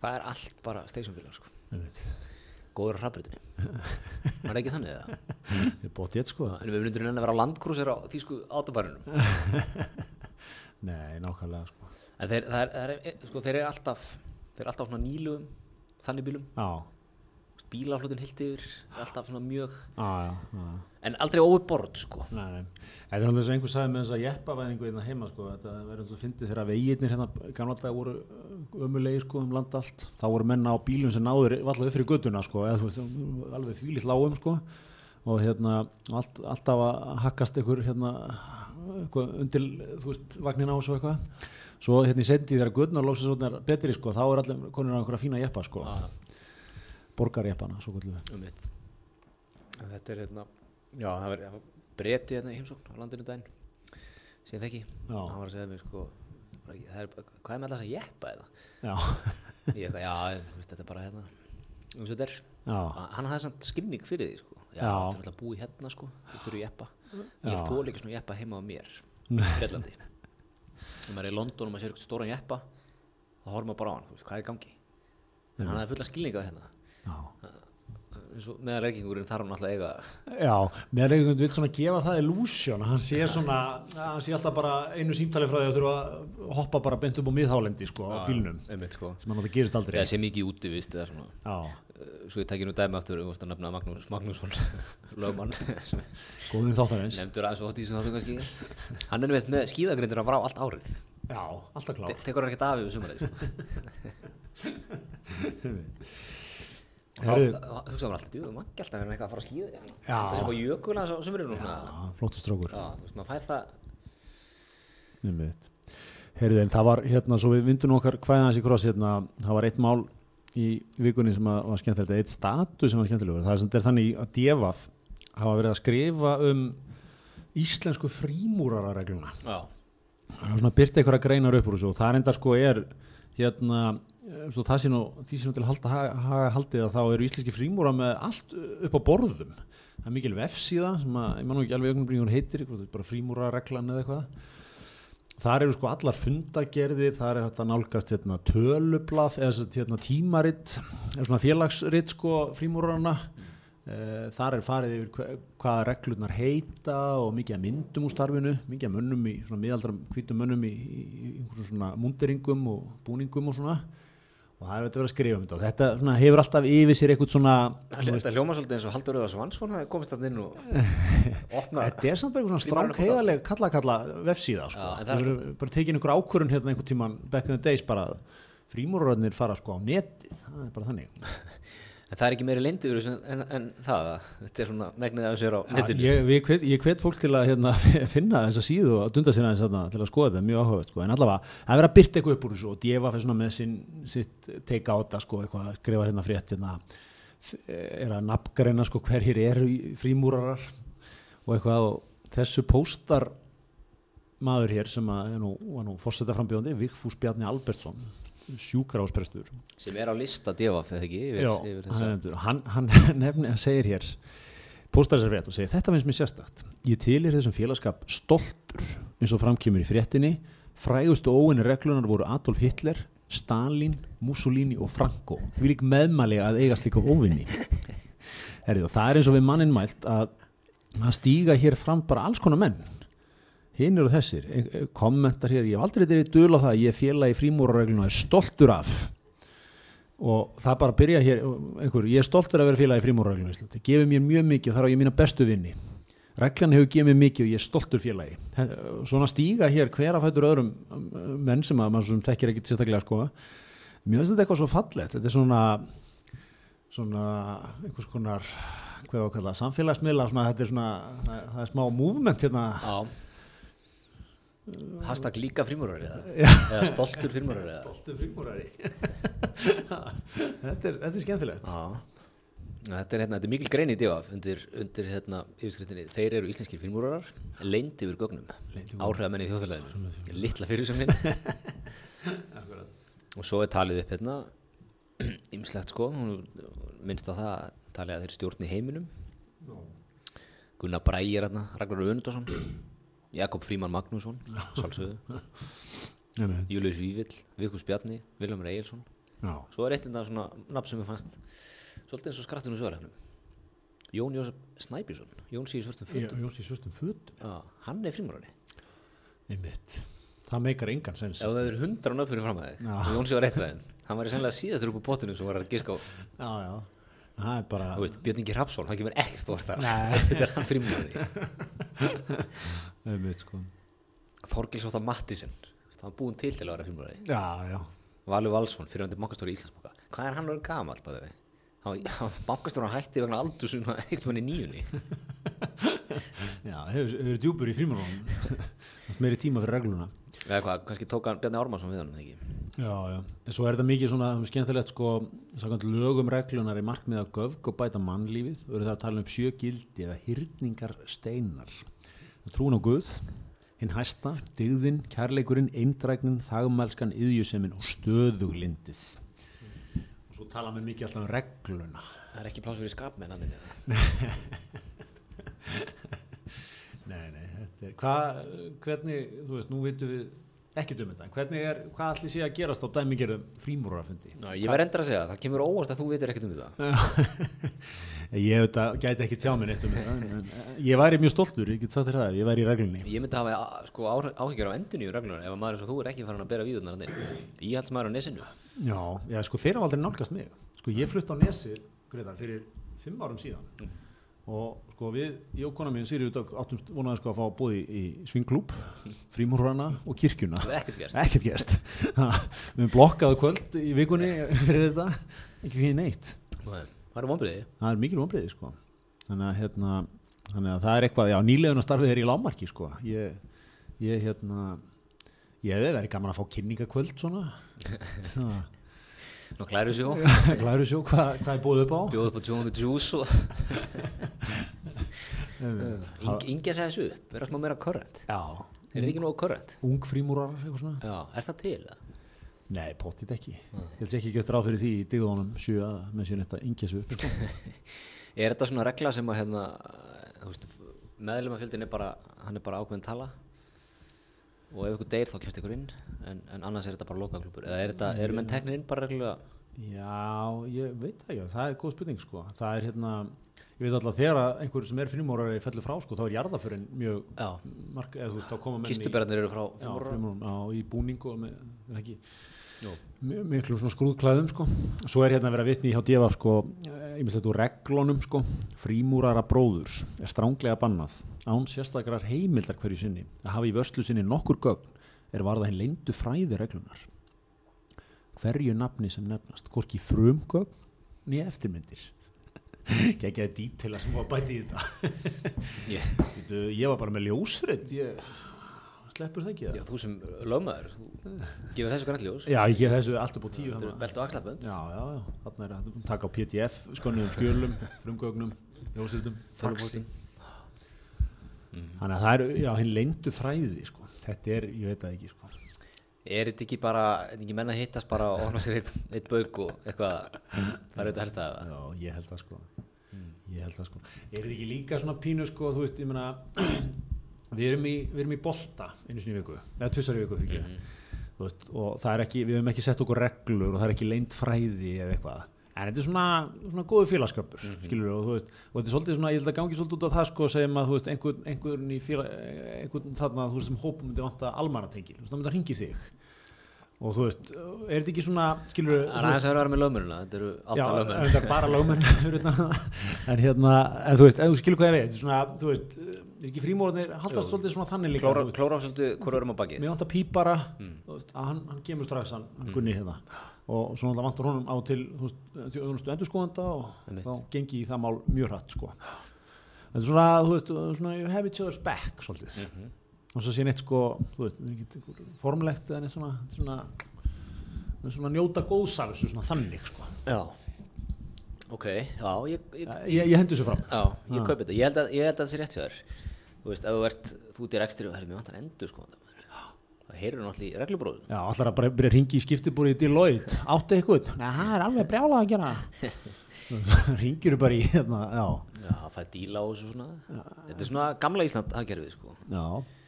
það er allt bara stationbílar sko. Góður á hraðbrytinni það ekki þannig eða? Ég bótt ég sko. En við myndum reyna að vera á landkrúsir á þýsku átabærunum. Nei, nákvæmlega sko. En þeir, það er, það er, sko, þeir eru alltaf þeir eru alltaf svona nýlugum þannig bílum Já, bílaflutin heilt yfir alltaf svona mjög. Já, já, já. en aldrei overbord sko. Nei, nei. Þetta er náttúrulega eins og einhver sagði með þessa jeppavæðingu hérna heima sko, þetta verður náttúrulega fyndið þegar veginnir hérna dag voru ömulegi sko um land allt, þá voru menna á bílum sem náður valla upp fyrir göttuna sko, eða þú veist, alveg þvílitt lágum sko. Og hérna allt, alltaf að hakkast einhver hérna undir, þú veist, vagnin á og svo eitthvað. Svo hérna í sendi þegar göttuna lóksins svona betri sko, þá er allir konur á einhverja fína jeppa sko, borgarjeppana svo kallu um þetta er hérna já það var, breti hérna í heimsókn á landinu daginn sem þekki. Hann var að segja mér sko er, hvað er með alltaf að jeppa eða Já, ég eitthvað já þú veist, þetta er bara hérna. Eins og þetta er hann hafði samt skilning fyrir því sko. Já, það er alltaf búið hérna sko fyrir jeppa. Ég þól ekki svona jeppa heima á mér í Breitlandi og maður er í London og maður sér stóran jeppa þá horfum maður bara á hann, þú hvað er í gangi? En hann hafði fulla skilninga hérna eins eins og meðan reykingurinn þarf alltaf að eiga. Já, einhvern veginn vil svona gefa það illusion hann sé svona, hann sé alltaf bara einu símtali frá því að þurfa að hoppa bara beint upp á miðhálendi sko á bílnum. einmitt sko. Sem hann náttúrulega gerist aldrei. Eða sé mikið útivist eða svona. Já, Eh, svo ég tekki nú dæmi aftur um að nefna Magnús Magnússon lögmann. Sem góðum þáttum kannski. Hann er með skíðagrindina frá allt árið. Já, alltaf klár. Te tekur hann ekkert af yfir sumarið hugsaðum alltaf, jú, maður ekki alltaf verið eitthvað að fara að skíða Já. það sé bara jökul hans á sumarið núna. Flottur strókur. Heyrðu en það var hérna svo við vindum okkar hvaðið hans í kross hérna, það var eitt mál í vikunni sem að, var skemmtilegt, eitt status sem var skemmtilegur, það er, sem- þetta er þannig að Devaf hafa verið að skrifa um íslensku frímúrararegluna. Það er svona byrta einhverja greinar upp úr þessu og það er enda sko er hérna svo það sé nú, því nú til að halda haga, haldið að þá eru íslenski frímúra með allt upp á borðum. Það er mikil vefsíða sem að, ég man nú ekki alveg hún heitir, bara frímúrareglan eða eitthvað. Þar eru sko allar fundagerðir, þar er þetta nálgast hérna, tölublað eða sem hérna, tímaritt eða svona félagsritt sko frímúrarna Eh, þar er farið yfir hva- hvaða reglurnar heita og mikið að myndum úr starfinu, mikið að mönnum í svona miðaldra hvítum mönnum í, í, í svona munderingum og búningum og svona og það er þetta verið að skrifa um þetta. Og þetta svona, hefur alltaf yfir sér eitthvað svona þetta hljóma svolítið eins og Haldur Öða Svansson það komist þarna inn og opnað þetta er samt bara eitthvað svona Frímúrarinn stráng kom heiðarleg kalla kalla vefsíða sko. En það er- bara tekin einhver ákvörun hérna einhvern tíman back in the days bara að frímúrararnir fara sko á netið. Það er bara þannig en það er ekki meiri þessu en, en það. Að þetta er svona megnið af sér á netinu ég, við hvet, ég hvet fólk til að hérna, finna þessa síðu og dunda sér aðeins þarna til að skoða þetta, mjög áhugavert sko. en allavega, það er verið að byrta eitthvað upp úr þessu og djefa fyrir svona með sin, sitt teika á þetta sko, eitthvað, skrifa hérna frétt hérna, er að nafngreina sko, hverjir eru frímúrarar og eitthvað. Og þessu póstar maður hér sem að, er nú, var nú fórseta frambjóðandi, Vigfús Bjarni Albertsson sjúkarásprestur sem er á lista divaf eða ekki yfir, Já, yfir hann, hann, hann nefnir, hann segir hér postar þessar frétt og segir þetta finnst mér sérstakt. Ég tilir þessum félagskap stoltur eins og framkýmur í fréttinni. Frægustu óinni reglunar voru Adolf Hitler Stalin, Mussolini og Franco. Því lík meðmæli að eiga slíka óvinni Herrið, það er eins og við mannin mælt að að stíga hér fram bara alls konar menn hinn eru þessir, e- e- kommentar hér ég hef aldrei í dul á það, að ég félag í frímúraregluna er stoltur af. Og það bara byrja hér einhver, ég er stoltur að vera félagi frímúrareglun í Íslandi, gefið mér mjög mikið og þar á ég mína bestu vinni reglan hefur gefið mér mikið og ég er stoltur félagi. Svona stíga hér hver að fætur öðrum um, menn sem að maður sem þekkir ekkit sérstaklega sko. Mér finnst þetta eitthvað svo fallegt. Þetta er svona svona einhvers konar hvað á að kalla, samfélagsmiðla svona, þetta er svona, það, það er smá movement hérna Hashtag líka frímurari eða, eða stoltur frímurari eða? Stoltur frímúrari. Þetta, er, þetta er skemmtilegt. Já. Þetta er, hérna, þetta er mikil grein í divaf undir, undir hérna, yfirskriftinni Þeir eru íslenskir frímúrarar leynd yfir gögnum. Áhrifamenn í þjóðfélaginu. Litla fyrirsögnin. Og svo er talið upp hérna ymslegt sko. Minnst á það að talið að þeir stjórni heiminum. Gunnar Brægir hérna, Ragnar Önundarsson Jakob Fríman Magnússon Nei, nei, Július Vívill Vikus Bjarni, Vilhelmur Egilson já, Svo er eitt þetta svona nafn sem ég fannst svolítið eins og skrattinu sögurlegnum Jón Jósef Snæbjörnsson Jón sé í svörtum fötum. Jóns í svörstum fötum. Já, hann er frímurari einmitt, það meikar engan sens Ef það eru hundra nöfnir fram að þig Jón sé var eitt af þeim hann var í sennilega síðastur upp á potinu sem var að giska á. Já, já, það bara Björn Ingi Hrafsson, það kemur ekki stórt þar. Þetta er hann frímurari sko. Þorgils Óttar Mattísen það var búin til til að vera frímurari Valur Valsson, fyrirvændi bankastóri í Íslandsboka hvað er hann við hann var bankastóri hætti vegna aldur sem hann eitt mann í nýjunni já, hefur, hefur djúpur í frímurunum meiri tíma fyrir regluna eða hvað, kannski tók hann Bjarni Ármannsson við hann ekki? Já, já, en svo er þetta mikið svona um, skemmtilegt sko, sagant lögum reglunar í markmið að göfg og bæta mannlífið og eru það að tala um sjö gildi eða hyrningar steinar trúin á Guð, hinn hæsta dyggðin, kærleikurinn, eindræknin þagmælskan, yðjusemin og stöðuglindið. Og svo tala með mikið alltaf um regluna. Það er ekki pláss fyrir skapmenn Nei, nei, hvað, hvernig, þú veist, nú vitum við ekkert um þetta, en hvernig er, hvað ætli sé að gerast á dæmigerðum frímúrarafundi? Ég verð endur að segja, það kemur óvart að þú veitir ekkert um þetta. ég auðvitað gæti ekki tjá minn eitt um þetta, ég væri mjög stoltur, ég get sagt þér það, ég væri í reglunni. Ég myndi hafa sko, áhyggjur á endunni í reglunar ef að maður eins og þú er ekki farin að bera inn. Íhaldsmaður á nesinu. Já, já, sko þeir hafa aldrei nálgast mig sko ég flutt á Nesi, Gretar, fyrir fimm árum síðan og sko við, ég og kona mín Sýriður Dögg áttum vonaði sko að fá bóði í svingklúb, frímúrana og kirkjuna. Er ekkert gerst. við höfum blokkað kvöld í vikunni fyrir þetta, ekki fyrir neitt. Nei, Það eru vonbriði. það er mikil vonbreiði sko. Þannig að hérna þannig að það er eitthvað, já nýlegun að starfið er í lámarki sko. Ég, ég hérna ég hefði verið gaman að fá kynningakvöld svona. Það Nú klæru sjó, Glæru sjó, hvað, hvað er búið upp á? bjóð upp á the Juice og Einmitt. Ing- Ingi segja þessu upp, vera smá meira korrent. Já, Er það ekki nógu korrent? ung frímúrar eitthvað svona? Já, er það til það? Nei, pottit ekki. Ég held ekki gett ráð fyrir því í digðunum sjö að með sér þetta ingjasu upp, sko. Er þetta svona regla sem að hérna, þú veist, meðlumafjöldin er bara, hann er bara ákveðin tala og ef ykkur deyr þá kemst ykkur inn. En, en annars er þetta bara lokaklubur eða er eru menn teknir inn bara reglulega Já, ég veit það ekki, það er góð spurning, sko. Það er hérna, ég veit alltaf þegar að einhver sem er frímúrari fellur frá, sko, þá er jarðaförin mjög Já, mark, eða þú veist, þá koma menn í... kistuberðarnir eru frá frímúrum, já, í búning og með, er ekki, mi- miklu svona skrúðklæðum sko. svo er hérna að vera vitni hjá DFF sko, ég myndi þetta úr reglunum sko, frímúrara bróðurs er stránglega bannað án sérstakrar heimildar hverju sinni. Að hafa í vörslu sinni nokkur gögn er varða hinn leindu fræði reglunar hverju nafni sem nefnast hvorki frumgögn nýja eftirmyndir ekki að dítila var bæti í þetta yeah. Býtu, ég var bara með ljósrödd ég sleppur það ekki Já, það þú sem lögmaður, gefur þessu grænt ljós Já, ég gef þessu allt upp á tíu Þetta þarna. er belt og axlabönd Já, já, já, þarna er að taka á PDF, skonnuðum skjölum, frumgögnum, ljósritum, Faxi. Þannig að það er, já, hinn leyndu fræði, sko. Þetta er, ég veit það ekki, sko. Er þetta ekki bara, er þetta ekki menn að hittast bara og opna sér einn bauk og eitthvað, það er þetta helst að Já, ég held það, sko. Ég held það, sko. Er þetta ekki líka svona pínu, sko, þú veist, ég meina, við erum í, við erum í bolta einu sinni viku, eða tvissar í viku, fyrir ekki. Þú veist, og það er ekki, við höfum ekki sett okkur reglur og það er ekki leynd fræði eða eitthvað. En þetta er svona, svona góðu félagskapur, mm skilur og þú veist, og þetta er svolítið svona, ég held að gangi svolítið út á það sko, segjum að, þú veist, einhvern, einhvern í félag, einhvern þarna, þú veist, sem hópum myndi vanta almannatengil, þú veist, það myndi að ringi þig. Og þú veist, er þetta ekki svona, skilur, Það er aðeins að vera með lögmennina, þetta eru Já, alltaf en lögmenn. þetta er bara það. en hérna, en þú veist, ef þú skilur hvað ég veit, svona, þú veist, er ekki frímórnir, haldast svolítið svona þannig líka, Klóra, klóra svolítið og svo náttúrulega vantar honum á til, þjónustu endurskóðanda og Einmitt. þá gengi í það mál mjög hratt, sko. Þetta er svona, þú veist, svona, you have each other's back, svolítið. Og svo sé neitt, sko, þú veist, einhver formlegt eða neitt svona, svona, með svona njóta góðsafs, svona þannig, sko. Já. Ok, já, ég, ég, Ég, ég hendi þessu fram. já, ég kaupi þetta. Ég held að, ég held að það sé rétt hjá þér. Þú veist, ef þú ert, þú ert í rekstri og það er mjög vantar endur sko. Það heyrður náttúrulega í reglubróðum. Já, allar að bara byrja að ringi í skiptibúri í Deloitte, áttu eitthvað? Nei, það er alveg brjálað að gera. Ringir bara í, hérna, já. Já, það fær díla og þessu svona. Þetta er svona gamla Ísland aðgerfið sko. Já,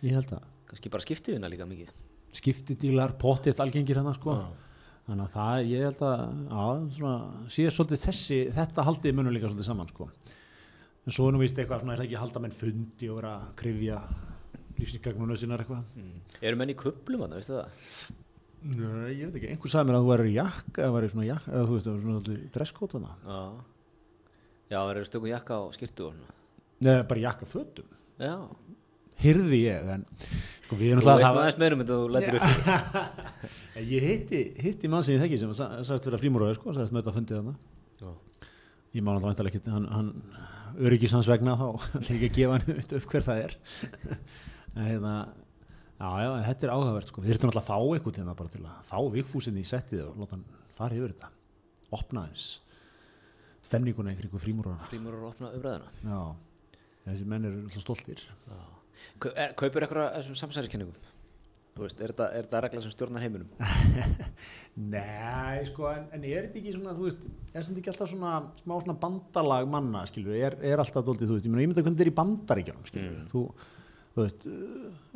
ég held að. Kannski bara skiptivinna líka mikið. Skiptidílar, pottitt algengir hérna, sko. Þannig að það, ég held að, já, svona, sé svolítið þessi, þetta haldið munum líka svolítið saman, sko. En svo er nú víst eitthvað svona, er það ekki að halda menn fundi og vera að krifja lífsins sinnar eitthvað. Mm. Eru menn í kuplum að það, veistu það? Nei, ég veit ekki, einhver sagði mér að þú væri í jakka, eða væri svona jakka, eða þú veist, það var svona dresskóta það. Já. Já, það eru stökum jakka á skirtu og svona. Nei, bara jakka fötum. Já. Hyrði ég, en sko við erum Þú alltaf veist að maður aðeins meirum þetta þú lætir upp. En Ég hitti, hitti mann sem ég þekki sem sa- sagðist vera frímúröður sko, sagðist með þetta að fundið þarna. Já. Ég má náttúrulega væntalega ekki, hann, hann öryggis hans vegna þá, ætla ekki að gefa hann upp hver það er. En hérna, já, já, þetta er áhugavert sko. Við þurfum alltaf að fá eitthvað til það bara til að fá vikfúsinni í settið og láta hann fara yfir þetta. Opna eins stemninguna í kringu frímúröðuna. Frímur að opna umræðina. Já, þessi menn eru alltaf er- Kaupir eitthvað af þessum samsæriskenningum? Þú veist, er þetta, regla sem stjórnar heiminum? Nei, sko, en, en er þetta ekki svona, þú veist, er þetta ekki alltaf svona smá svona bandalag manna, skilur, er, er alltaf dóltið, þú veist, ég myndi að hvernig þetta er í bandaríkjunum, skilur, þú, þú veist,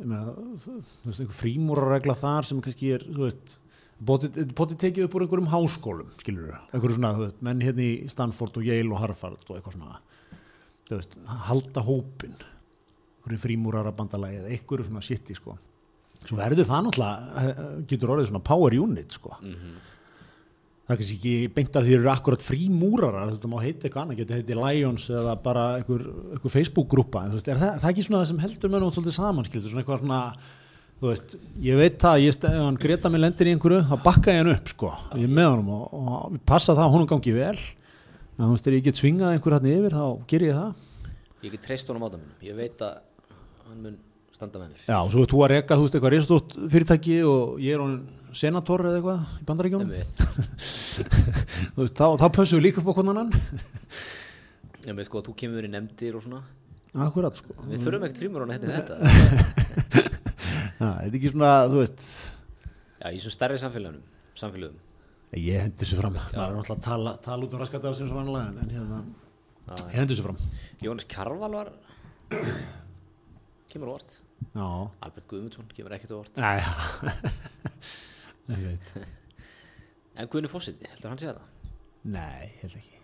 meina, þú veist, einhver frímúraregla þar sem kannski er, potið tekið upp úr einhverjum háskólum, skilur við, einhverjum svona, veist, menn hérna í Stanford og Yale og Harvard og eitthvað svona, veist, halda hópin, einhverjum frímúrara bandalagi eða einhverju svona shiti, sko. Svo verður það náttúrulega, eh, getur orðið svona power unit, sko. Það er kannski ekki beint að því eru akkurat frímúrarar, þetta má heita eitthvað annað, geti heiti Lions eða bara einhver, einhver Facebook-grúpa, en þú veist, er það, það er ekki svona það sem heldur mönnum svolítið saman, svona eitthvað svona, þú veist, ég veit það, ég, ef hann Greta mig lendir í einhverju, þá bakka ég hann upp, sko, ég er með honum og, og passa það að honum gangi vel, en þú veist, ef ég get svingað einhver hann yfir, þá ger ég það. Ég get treyst honum á það minnum, ég veit að hann mun standa með mér. Já, og svo er þú að reka, þú veist, eitthvað risastótt fyrirtæki og ég er honum senator eða eitthvað í bandaríkjónum, þá, þá pössum við líka upp á konan Ég veit sko þú kemur í nefndir og svona. akkurat, sko. Við þurfum ekkert frímur hann hérna þetta. Já, þetta er ekki svona, þú veist, Já, í svo stærri samfélagum, samfélagum. Ég hendi þessu fram, maður er náttúrulega að tala, tala út um raskat af sem svo vanlega en, hérna, ég hendi þessu fram. Jónas Kjarval var, kemur á orð. Já, Albert Guðmundsson kemur ekkert á orð. næ, ég veit, En Guðni Fósiti, heldur hann sé það? nei, held ekki.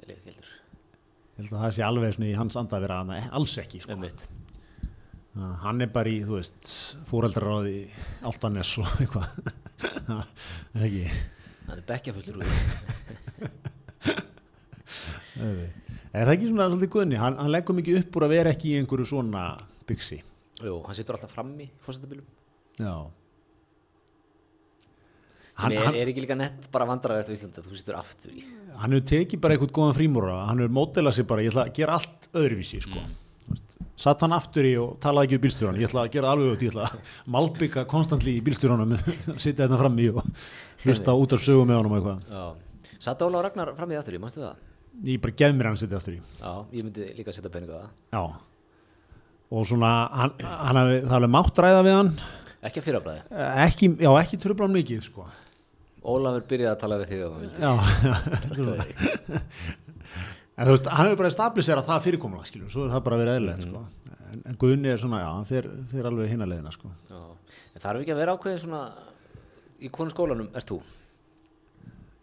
Ég leik heldur. Held að það sé alveg svona í hans anda að vera, nei, alls ekki, sko. Hann er bara í, þú veist, fóreldraráði Altanes og eitthvað, er ekki, Hann er bekkjafullur úr. veit. Er það ekki svona svolítið guðni, hann, hann leggur mikið upp úr að vera ekki í einhverju svona byggsi. Jú, hann situr alltaf frammi í fósitabilum. Já. Hann, er, er ekki líka nett bara vandræðið eftir Íslanda, þú situr aftur í. hann hefur tekið bara eitthvað góðan frímúra hann hefur mótelað sér bara, ég ætla að gera allt öðruvísi sko. mm. satt hann aftur í og talaði ekki um bílstjóran ég ætla að gera alveg út, ég ætla að malbygga konstantli í bílstjóranum sitja hérna frammi og hlusta út af sögum með honum eitthvað. Satt Óla og Ragnar fram í aftur í, mannstu það? ég bara gef mér hann sitja aftur í Já, ég myndi líka setja peninga það. já og svona, hann, hann það hefði mátt ræða við hann Ekki að fyrrabræði. ekki, já, ekki sko. Ólafur byrjaði að tala við þig um að en þú veist, hann hefur bara stabilisera það fyrirkomulega, skilur, svo er það bara verið eðlilegt, sko, en, en Guðni er svona, já, hann fer, fer alveg hinna leiðina, sko. Já. En þarf ekki að vera ákveðið svona, í konu skólanum ert þú?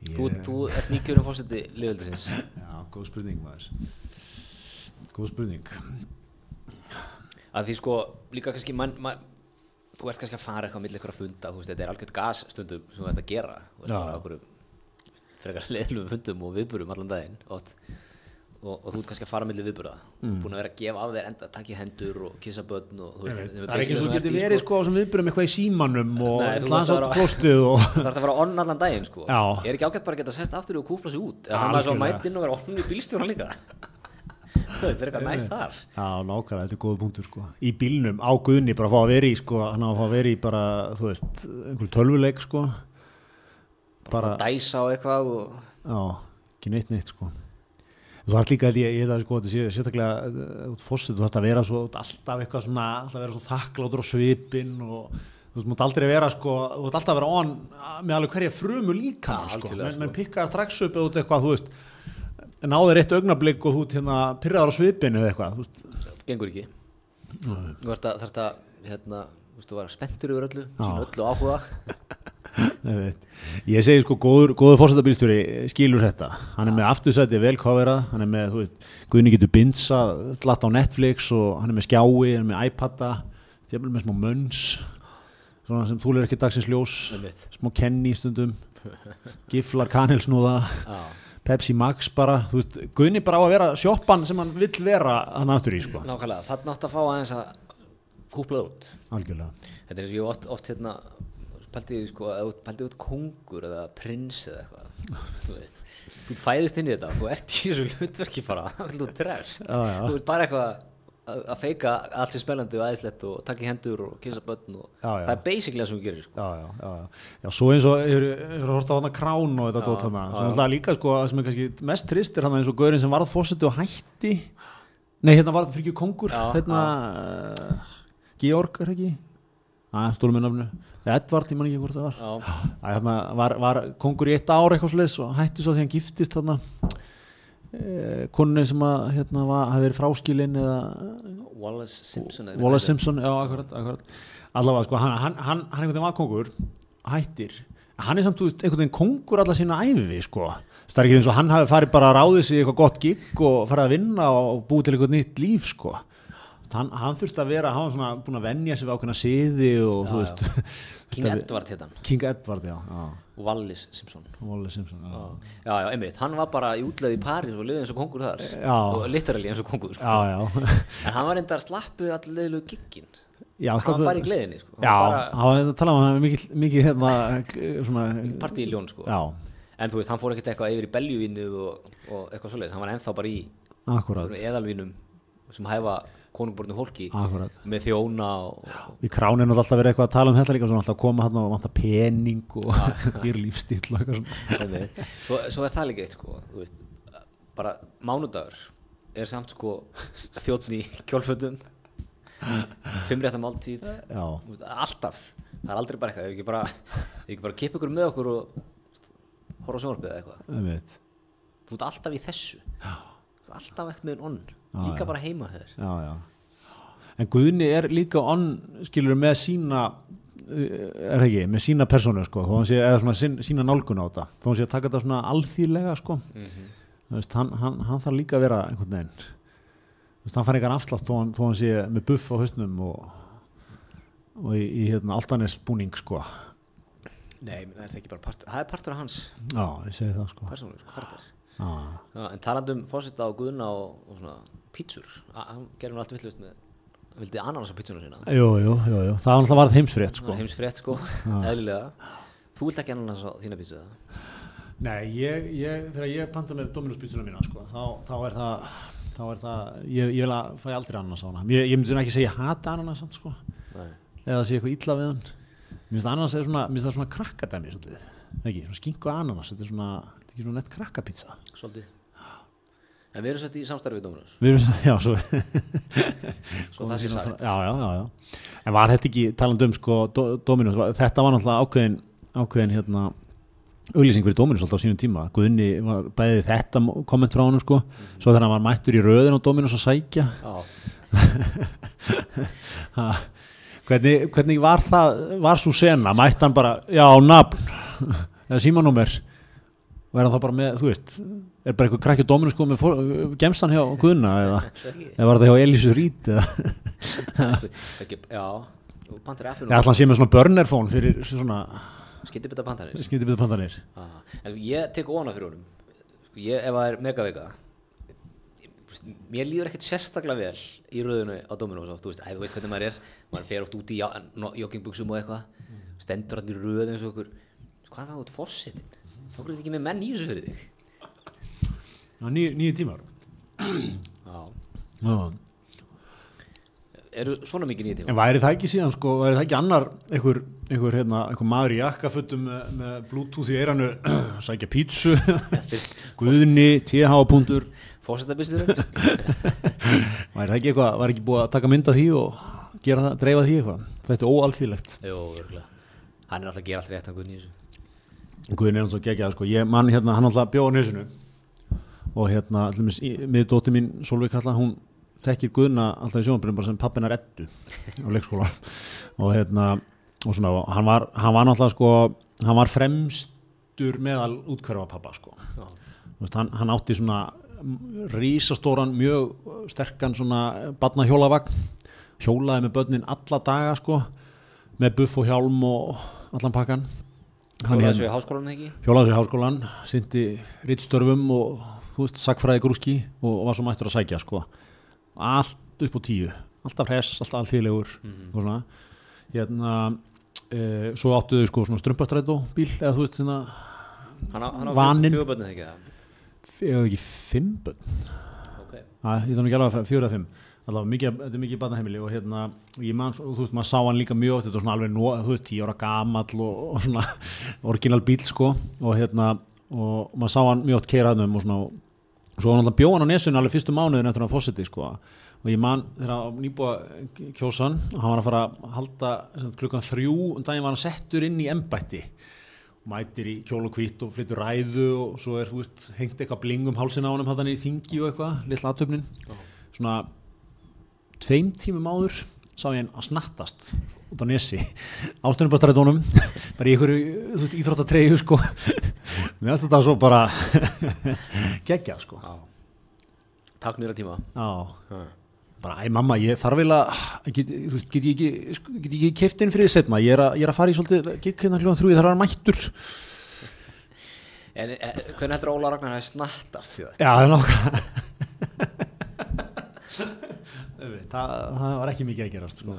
Þú, þú ert nýkjörum fósiti liðveldisins. Já, góð spurning maður. Góð spurning. Að því sko, líka kannski, mann, man, þú ert kannski að fara eitthvað millir ykkur að funda, þú veist, þetta er algjört gas stundum sem þú ert að gera. Þú veist, okkur frekar leðlum fundum og viðburum allan daginn, oft. Og, og þú ert kannski að fara millir viðbura. Mm. Búin að vera að gefa af þér enda, taka í hendur og kissa börn og þú veist. Það er ekki eins og þú getur verið sko sem viðbyrjum eitthvað í símanum og Nei, þú hlans þarft að átt vera- klostið og Það þarf að vera onn allan daginn sko Já. Er ekki ágætt bara að geta sest aftur og kúpla sig út Maður að og Það er eitthvað næst þar. Já, nákvæmlega, þetta er góð punktur sko. Í bílnum á Guðni bara að fá að vera í sko hann á að fá að vera í bara, þú veist einhverju tölvuleik sko. Bara, Og dæsa og eitthvað og... já, ekki neitt neitt sko. Þú þarf líka, ég, ég það sko, sérstaklega út fórsið, þú þarf að vera svo, alltaf eitthvað svona, alltaf að vera svo þakkláttur á svipin og þú veist, mútt aldrei vera sko, þú ert alltaf að vera on með alveg hverja frumu líka Já, sko, menn, sko. menn pikkaða strax upp eða út eitthvað, þú veist, náður eitt augnablик og þú hérna pyrraður á svipinu eða eitthvað, Gengur ekki. Þú þarft að, þarft að hérna, þú var spenntur yfir öllu Sín öllu áhuga. Ég segi sko góður, góður fórsetabílstjóri skilur þetta, hann er með aftursæti vel coverað, hann er með, þú veist Guðni getur binsa, slatt á Netflix og hann er með skjái, hann er með iPada þjafnvel með smá möns svona sem þú ekki dagsins ljós. Smá kenni í stundum. Giflar kanilsnúða Pepsi Max bara, þú veist Guðni bara á að vera sjoppan sem hann vill vera hann aftur í sko, nákvæmlega Þannig átt að fá aðeins að kúpla út. Algjörlega. Þetta er eins og ég oft, oft hérna Pældi sko, eða þú pældi út kongur eða prins eða eitthvað. Þú veist Þú fæðist inn í þetta, þú ert í þessu hlutverki bara Þú trefst. Þú ert bara eitthvað að að feika allt sem spennandi og aðeinslegt og taka í hendur og kissa börn og Já, já. það er basically það sem þú gerir sko. já, já, já, já. já, svo eins og hefur hefur hort á hana krán og þetta dót hana, sem alltaf líka sko, það sem er kannski mest trist er hann eins og gaurinn sem varð fórsetu og hætti. Nei, hérna varð fyrir ekki kongur hérna, uh, Georg er ekki? Að, stólum minn nafnu, Edvard, ég man ekki hvort það var. Já, að, hérna, var, var kongur í eitt ár eitthvað sliðis og hætti svo því hann giftist eh, konunni sem að hérna var, hafi verið fráskilin eða Wallace Simpson Wallace Simpson, já, akkurat, akkurat allavega, sko, hann, hann, hann, hann einhvern veginn var kongur hættir, hann er samt veist, einhvern veginn kongur alla sína æfi sko. það er ekki eins og hann hafi farið bara að ráðið sig eitthvað gott gig og farið að vinna og búið til eitthvað nýtt líf sko. Hann, hann þurfti að vera, hann var svona búin að venja sig við ákveðna siði og þú veist. King Edward hétt hann. King Edward, já, já. Wallace Simpson. Wallace Simpson, já, já, já, einmitt, hann var bara í útleið í París og liðið eins og kongur þar. Já. og literally eins og kongur sko. já, já. en hann var endar slappuð allir leiðilegu giggin já hann slappu- var bara í gleðinni sko. Já, bara hann var að tala um hann mikið, mikið hérna svona, partí í ljón sko. já, en þú veist, hann fór ekkert eitthvað yfir í beljuvinnið og, og eitthvað svoleiðis, hann var ennþá bara í einhverjum eðalvinum sem hæfa konungbornu hólki akkurat. með þjóna og, í kráninu er alltaf verið eitthvað að tala um þetta líka svona alltaf að koma hann og vanta pening og dýr lífstíl og eitthvað svona. Einmitt. svo, svo er það líka eitt sko, veist, bara mánudagur er samt sko þjóttn í kjólfötum fimmrétta máltíð já, þú veist, alltaf, það er aldrei bara eitthvað ef ekki bara, bara kippa ykkur með okkur og horfa á sjónvarpið eða eitthvað. Þú ert alltaf í þessu. Alltaf ekkert með onn líka bara heima þeir já, já. En Guðni er líka on skilur með sína uh, er það ekki, með sína persónu sko, þó hann sé, eða svona sín, sína nálgun á þetta. Þó hann sé að taka þetta svona alþýðlega sko. Þú veist, hann, hann, hann þarf líka að vera einhvern veginn veist, hann fær einhvern afslátt þó hann, þó hann sé með buff á hausnum og, og í, í hérna, altanis búning sko. Nei, menn, er það ekki bara part, það er partur af hans já, ég segi það sko. persónu, sko, karakter Já, en talandi um fósita og guðna og, og svona pítsur, hann gerir nú allt villust með hann vildi ananas á pítsuna sína jú, jú, jú, jú. það var náttúrulega varð heimsfrétt sko. heimsfrétt sko, eðlilega þú vilt ekki ananas á þína pítsu? Nei, ég, ég, þegar ég panta mér Dominus pítsuna mína, sko, þá, þá er það, þá er það, ég, ég vil að fæ aldrei ananas á hana. Ég, ég myndi svona ekki segja ég hata ananas samt, sko, Nei. eða sé eitthvað illa við hann. Mér finnst ananas er svona, mér finnst það svona krakkadæmi, svolítið, ekki, svona skinku ananas, þetta er svona, ekki svona nett krakkapítsa. Svolítið. En við erum sett í samstarfið Dominus Við erum svona, já, svo, Svo það sé sagt. Já, já, já. En var þetta ekki talandi um, sko, var- þetta var náttúrulega ákveðin, ákveðin, hérna, auglýsing fyrir Dominus alltaf á sínum tíma. Guðni var bæði þetta komment frá hann sko. svo þegar hann var mættur í röðin á Dominus að sækja. Hvernig, hvernig var það var svo sena, mætti hann bara já, nafn, eða símanúmer og er hann þá bara með þú veist, er bara eitthvað krakki á Dominus sko með gemstan hjá Guðna eða, eða var það hjá Elísu Rít eða, já og hann sé með svona burner phone fyrir svona Skyndi betta pantanir. Skyndibita pandanir Ah, ég tek óna fyrir honum. Sko, ég, Ef það er megavika Mér líður ekkert sérstaklega vel í röðinu á Dominós oft, þú veist, æ, þú veist hvernig maður er. Maður fer oft út í joggingbuxum og eitthvað. Stendur hann í og okkur hvað það út fórsetin þá er þetta ekki með menn í þessu fyrir þig. Níu tímar. Já. Já. eru svona mikið nýja tíma En væri það ekki síðan sko, væri það ekki annar einhver, einhver, hérna, einhver maður í jakkafötum með, með bluetooth í eiranu sækja pítsu Guðni, TH-puntur fórsetabisturinn væri það ekki eitthvað, væri ekki búið að taka mynda því og gera dreifa því eitthvað? Þetta er óalþýlegt hann er alltaf að gera allt rétt að Guðni í þessu Guðni er náttúrulega geggjað sko, ég mann hérna, hann alltaf bjóð á nesinu. Og hérna, allir með dóttir mín Solveig Kalla, hún þekkir Guðna alltaf í sjónbyrjum bara sem pappinar ettu á leikskóla og hérna og svona, og hann var, hann var náttúrulega sko hann var fremstur meðal útkverfa pappa sko. Veist, hann, hann átti svona rísastóran, mjög sterkan svona barnahjólavagn hjólaði með börnin alla daga sko með buff og hjálm og allan pakkan Hjólaði hérna- háskólanum ekki? Í háskólan, sindi rittstörfum og þú veist, sagfræði grúski og var svo mættur að sækja sko. allt upp á tíu. Alltaf hress, alltaf allþýðlegur og svona. Hérna, e, svo áttu þau sko svona strumpastrætó bíl eða þú veist á Vaninn. fjöguböndið ekki? Það eða ekki fimm börn. Ok. Æ, ég þannig ekki alveg að fjóra eða fimm allavega mikið, þetta er mikið barnaheimili og hérna og ég man, og þú veist, maður sá hann líka mjög oft þetta var svona alveg, nó, þú veist, tíu ára gamall og, og svona orginal bíl sko. Og hérna, og maður sá hann mjög oft keira hann um og svona og svo var hann alltaf bjóðan á nesunu alveg fyrstu mánuðin eftir hann fósiti sko. Og ég man þegar hann nýbúa kjósan og hann var að fara að halda klukkan þrjú um daginn var hann settur inn í embætti. Og mætir í kjól og hvít og flyttur ræðu og svo er, þú veist, hengt eitthvað bling um hálsin á honum hann í þingi og eitthvað, litla aðtöfnin svona tveim tímum áður sá ég hann að snattast út á nesi ástöðnubastræðunum bara í veist, íþróttatreyju sko mér finnst þetta svo bara geggjað sko Já. Takk nýra tíma. Bara, æ mamma, ég þarf vel að, get, þú veist, get ég ekki, sko, get ég ekki keift inn fyrir er að, ég er að fara í svolítið, gikk hérna hljóðan þrjú, ég þarf að vera mættur. En e, hvernig heldur Óla Ragnar að snattast síðast? Já, það er nokkuð. Það, það var ekki mikið að gerast, sko.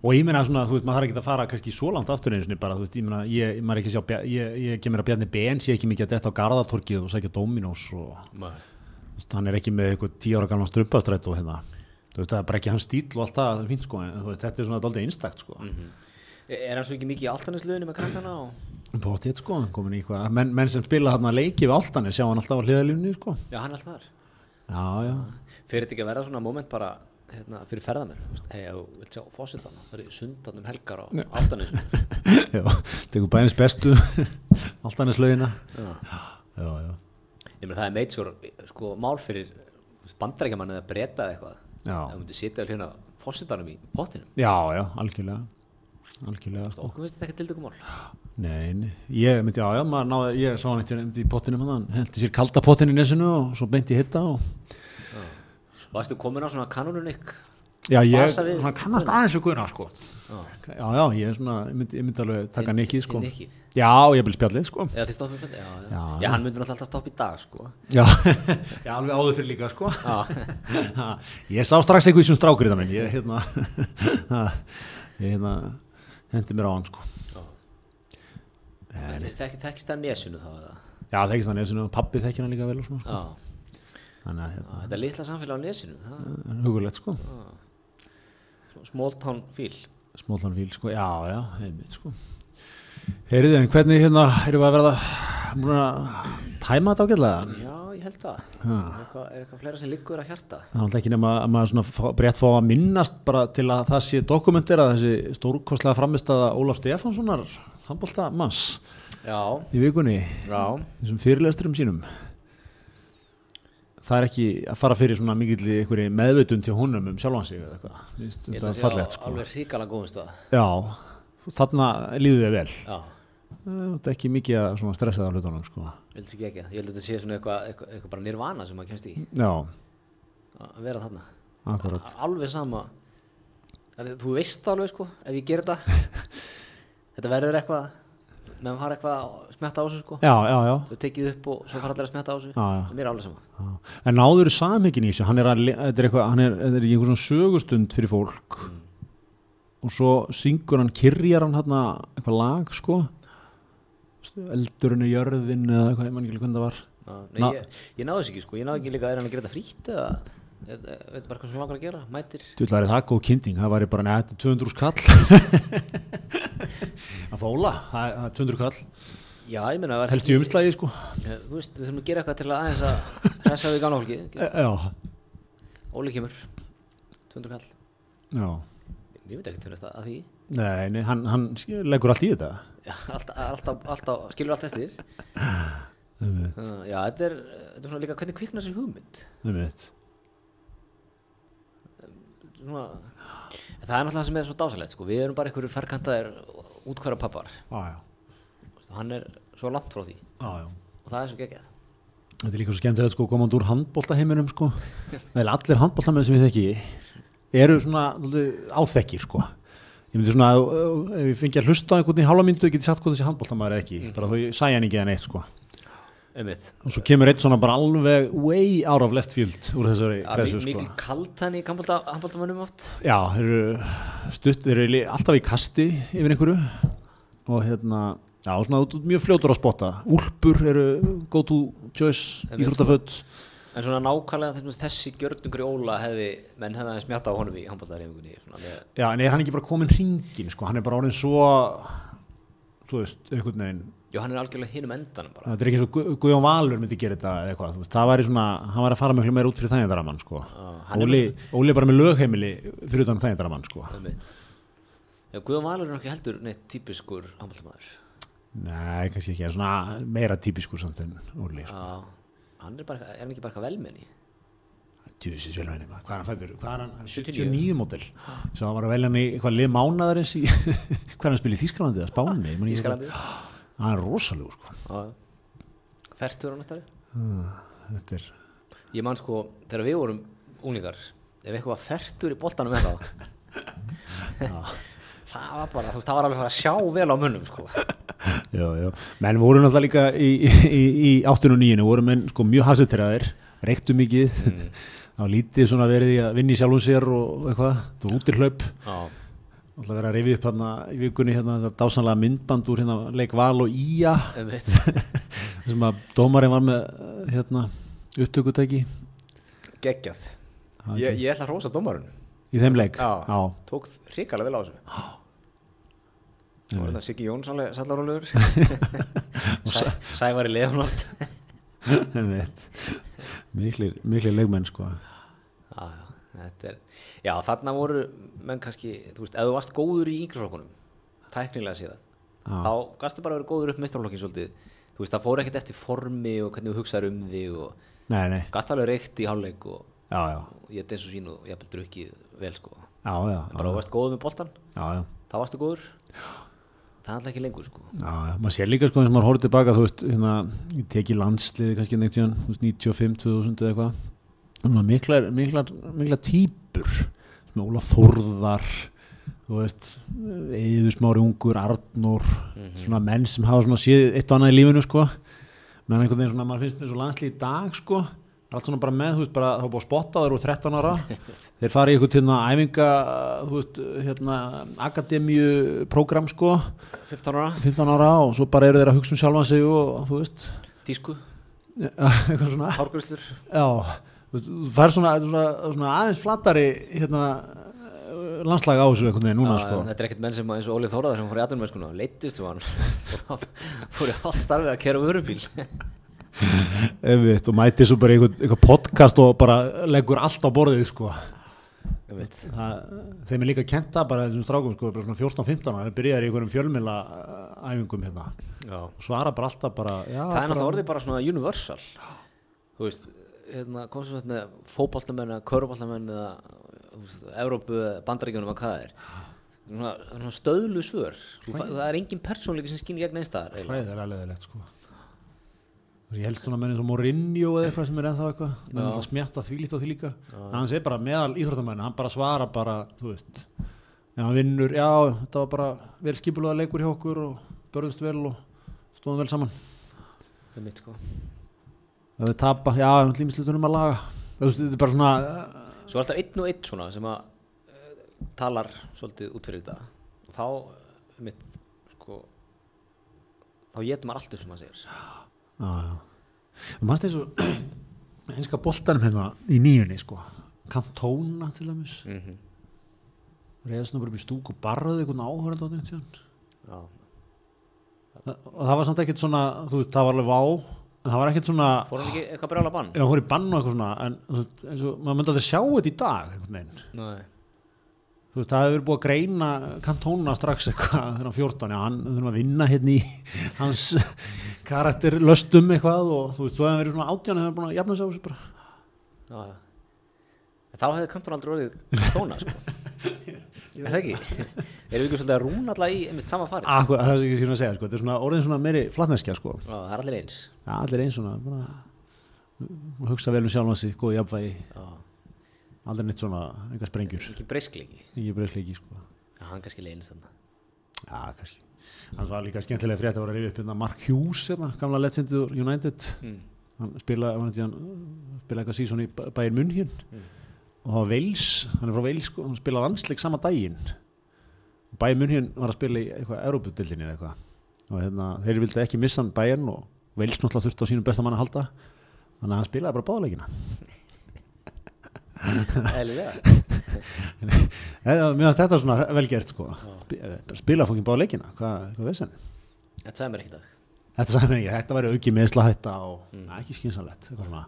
Og ég meina svona, þú veist, maður þarf ekki að fara kannski svo langt aftur einu bara, þú veist, ég meina, ég, maður er ekki sjá, ég, ég kemur að Bjarni sé ekki mikið að detta á Garðatorkið og sækja Dominos og veist, hann er ekki með eitthvað tíu ára gamla strumpastrætt og hérna, þú veist, það er bara ekki hans stíl og allt það, er fínt sko, en veist, þetta er svona daldið einstakt sko. Er hann svo ekki mikið í altanisluðinu með krakkana? Og... Potið sko, hann komin í eitthvað, menn, menn sem spila hérna leiki við áltanir, sjá hann alltaf á hliðalífni sko. Já, hann er alltaf þar. Já, já, Fyrir þetta ekki að vera svona moment bara hérna, fyrir ferðamenn? ef þú vilt sjá fósitan, það er sundan um helgar á altanisluðinu. já, tekur bæðins bestu, áltanisleugina. Já. Já, já, meina það er meit svo sko, mál fyrir bandarækjaman eða breyta eða eitthvað. Það myndi sitja hérna fósitanum í pottinum. já, já, algjörlega, algjörlega sko. Okkur finnst þetta ekki til dækum mál. Nei, nei, ég myndi, já, já, maður náði, ég sá hann eitthvað í pottinum hann, hendi sér kalda pottin í nesinu og svo beinti hitta og, Varstu komin á svona kanonunik? já, ég, hann kannast aðeins við guðna, sko. Já, já, ég er svona, ég myndi, ég myndi alveg taka nikkið, sko. Í nikkið? Já, ég vil spjallið, sko. Eða þið stoppið fyrir? Já, já. Já, já, já. hann myndi alltaf stoppa í dag, sko. Já, já, alveg áður fyrir líka, sko. Já. Ég sá strax eitthvað svona strákur í það minn, ég, hérna, ég, hérna, hendi mér á hann, sko. Þekkist það nesunu þá, eða? Já, þekkist hann nesinu, pappi þekkir hann líka vel og svona, sko. Þannig að, hérna, Þetta er litla samfélag á er hugulegt, sko. small town fíl. Smóllan fíl, sko, já, já, einmitt, sko. Heyrið, en hvernig hérna erum við að verða búin að tæma þetta ágætlega? Já, ég held. Ha. Er eitthvað, er eitthvað fleira sem liggur að hjarta? Það er alltaf ekki nema að maður svona brett fá að minnast bara til að það sé dokumentir að þessi stórkostlega framistaða Ólaf Stefánssonar, handbólta manns Já, í vikunni, já. þessum fyrirlesturum sínum. Það er ekki að fara fyrir svona mikill meðvutund til honum um sjálfan sig eða eitthvað. Þetta er fallegt, sko. alveg hrikalega góðum stað. Já, þarna líður þið vel. Já, Þetta er ekki mikið að svona stressa það á hlutunum, sko. ég held ekki ekki. Ég held að þetta sé svona eitthvað, eitthvað, eitthvað bara nirvana sem maður kemst í. Já, Að vera þarna. akkurat. Alveg sama. að Þú veist það alveg, sko, ef ég ger þetta. þetta verður eitthvað, meðan fara eitthvað að smetta á þessu, sko. Já, já, já. Þú tekið upp og svo fara allir að smetta á þessu. Já, já. Mér er alveg sama. En náður samhengin í þessu, hann er er eitthvað, hann er, þetta er ekki einhver svona sögustund fyrir fólk. Og svo syngur hann, kyrjar hann hérna eitthvað lag, sko. Eldurinn í jörðin eða eitthvað, ég man ekki alveg hvernig það var. Já, Nei, Na- ég, ég náðu þess ekki, sko. Ég náðu ekki líka er hann að gera þetta frýtt eða, veit bara hvað sem langar að gera, mætir. Þú ætlaði það góð kynning, það væri bara er 200 skall. Að fóla, það er það er 200 skall Já, ég meina, það helst í umslægi, sko Eh, Þú veist, við þurfum að gera eitthvað til að aðeins að hressa við gamla fólki. Já, Óli kemur, 200 kall. já Ég veit ekki til þess að því. Nei, nei, hann, hann leggur allt í þetta Já, alltaf, alltaf, alltaf, skilur allt eftir. Já, þetta er, þetta er svona líka hvernig kviknar þessi hugmynd. einmitt. Svona, en það er náttúrulega það sem er svo dásalegt, sko. Við erum bara einhverju ferkantaðir útkværa pappar. Já, já, Hann er svo langt frá því. Já, já. Og það er svo geggjað. Þetta er líka svo skemmtilegt sko komand úr handbóltaheiminum sko. Allir handbóltamenn sem ég þekki eru svona áþekkir sko. Ég myndi svona, ef ef ég fengi að hlusta á einhvern í hálfa myndu, get ég sagt hvað þessi handbóltamaður er ekki bara þó ég sæja hann ekki en eitt sko. Og svo kemur eitt svona bara alveg way out of left field úr þessari kresu sko. mikil kaldan í handbóltamönnum oft. Já, þeir eru stutt, þeir eru alltaf í kasti yfir einhverju. Og hérna, já, svona þú ert mjög fljótur á spotta Úlpur eru go to choice, Einmitt, íþróttaföld En svona nákvæmlega þess- þessi gjörnungur í Óla hefði, menn hefði aðeins mjátt á honum í með, Já, en er hann ekki bara komin hringin, sko, hann er bara orðin svo, þú veist, einhvern veginn, já, hann er algjörlega hinum endanum bara. þetta er ekki eins og Gu- Guðjón Valur myndi gera þetta eitthvað, þú veist, það væri svona, hann væri að fara miklu meira út fyrir þægindaramann, sko. er Óli, Óli er bara með lögheimili fyrir utan þægindaramann, sko. Já, Guðjón Valur er ekki heldur neitt típiskur handbóltamæður. Nei, kannski ekki, svona meira típiskur samt en Óli sko. Hann er bara, er hann ekki bara velmenni? Velvæni maður, hvað er hann fættur? Hvað er hann? 79. 79 mótel Svo hann var að velja hann í eitthvað lið mánaðarins í Hvað er hann spila í Þískalandi eða Spáni? Þýskalandi? Hann er rosalegur sko. Fertur á næstari? Þetta er Ég man sko, þegar við vorum unglingar, ef eitthvað fertur í boltanum með það, það var bara, þú veist, það var alveg að sjá vel á munnum, sko. Já, já, menn voru náttúrulega líka í, í, í 8 og 9 voru menn sko mjög hasitræðir reyktu mikið Mm. var lítið svona verið í að vinna í sjálfum sér og eitthvað, þú útir hlaup alltaf verið að rifið upp hérna í vikunni hérna þetta dásanlega myndband úr hérna leik Val og um veit. sem að dómarinn var með hérna upptökutæki Geggjað. Ég, ég ætla að rósa dómarinn. í þeim leik Já. Já. Tók hrikalega vel á þessu. Það var þetta Siggi Jóns alveg sallarólegur. Sæ, Sævar í. Einmitt. miklir, miklir leikmenn sko. Já, er, já, þarna voru menn kannski, þú veist, ef þú varst góður í yngreflokkunum, tæknilega séð Já. þá gastu bara verið góður upp mestrarflokkin svolítið, þú veist, það fór ekkert eftir formi og hvernig þú hugsaður um þig og nei, nei, gastu alveg reykt í hálfleik og, og ég þessu sín og ég hafði drukkið vel, sko, já, bara þú varst góður með boltan, þá varstu góður, það er alltaf ekki lengur, sko, Já, maður sér líka sko eins og maður horfður tilbaka þú veist, hérna, ég teki landsliði kannski neitt tíðan, þú veist, 95, 2000 eða eitthvað. Svona miklar, miklar, miklar típur sem Óla Þórðar þú veist, Eður Smári Ungur Arnór, svona menn sem hafa svona séð eitt og annað í lífinu sko. Menn einhvern veginn svona, maður finnst eins og landslið í dag sko, er allt svona bara með þú veist, bara þá er búið að spotta þeir eru 13 ára. Þeir fara í eitthvað til hérna æfinga þú veist, hérna akademíu prógram sko. 15 ára, 15 ára og svo bara eru þeir að hugsa um sjálfan sig og þú veist. Tísku, eitthvað svona. Hárgruslur, já, þú veist, þú fær svona, svona, svona aðeins flattari hérna landslag á þessu einhvern veginn núna Já, sko. þetta er ekkert menn sem eins og Ólið Þóraðar sem fór í aðdunumennskuna, leittist við hann, fór, fór í allt starfið að kera vörubíl. Einmitt, og mæti svo bara eitthvað podcast og bara leggur allt á borðið sko. Það, þeim er líka kent það bara þessum strákum sko, bara svona 14-15 ára, þeir byrjaði í einhverjum fjölmila æfingum hérna. Já. og svara bara alltaf bara já, það er náttúrulega orðið bara svona universal. Þú veist, hérna, kom svo þetta með fótballtamenn eða köruboltamenn eða eða bandaríkjunum að hvað það er. Svona, svona stöðlu svör. Það er engin persónleiki sem skinn í gegn einstæðar eiginlega. hræðir alveg leitt sko ég helst svona menn eins og Mourinho eða eitthvað sem er ennþá eitthvað. Menn alltaf smjatta því líkt og því líka. En hann segir bara meðal íþróttamenn hann bara svara bara, þú veist já, hann vinnur, já, þetta var bara vel skipulega leikur hjá okkur og börðust vel og stóðum vel saman. Það er mitt sko. Ef við tapa, já, við ætlum íslitunum að laga. Þetta er bara svona uh, svo er alltaf einn og einn svona sem að uh, talar svolítið út fyrir þetta. Og þá, mitt sko þá getur maður allt mannst eins og einska boltanum hérna í nýjunni sko kantóna til dæmis mm -hmm. reyðast nú bara upp í stúk og barðið einhvern áhörð og það var samt ekkert svona þú veist, það var alveg vá en það var ekkert svona fór hann ekki eitthvað brjála bann? já, hún er í bann og eitthvað svona en þú veist, eins og maður myndi að sjá þetta í dag einhvern veginn Nei. Þú veist, það hefur verið búið að greina kantóna strax eitthvað þegar hann 14 já, hann þurfum að vinna hérna í hans karakterlöstum eitthvað og þú veist, svo hefur verið svona átján hefur búin að jafna þessu bara Já, já. En þá hefði kantur aldrei orðið tóna, sko. er það ekki? Erum við ekki svolítið að rúna alltaf í einmitt sama fari? Akkur, það er ekki síðan að segja, sko, þetta er svona orðin svona meiri flatneskja, sko, Já, það er allir eins. já, allir eins svona bara, aldrei neitt svona einhver sprengjur, ekki breyskleiki. ekki breyðsleiki, sko. Já, hann kannski leynist þarna. já, kannski. Hann var líka skemmtilega frétt að að rifja upp hérna Mark Hughes, hérna, gamla úr United. Mm. hann spilaði, hann, spilaði eitthvað sísón í bæir Munhjön og það var Veils, hann er frá Veils sko, hann spilaði landsleik sama daginn. Bæir Munhjön var að spila í eitthvað Európudildinni eða eitthvað. Og hérna, þeir vildi ekki missa hann bæinn og Veils náttúrulega þurfti á sínum besta mann að halda. Þannig að hann spilaði bara báðleikina mér finnst þetta svona velgert sko. Eh, spila fókin báðleikina, hvað, hvað veist hann? Þetta sagði mér ekki dag. þetta sagði mér ekki, þetta væri auki meðslahætta og mm. ekki skynsanlegt eitthvað svona.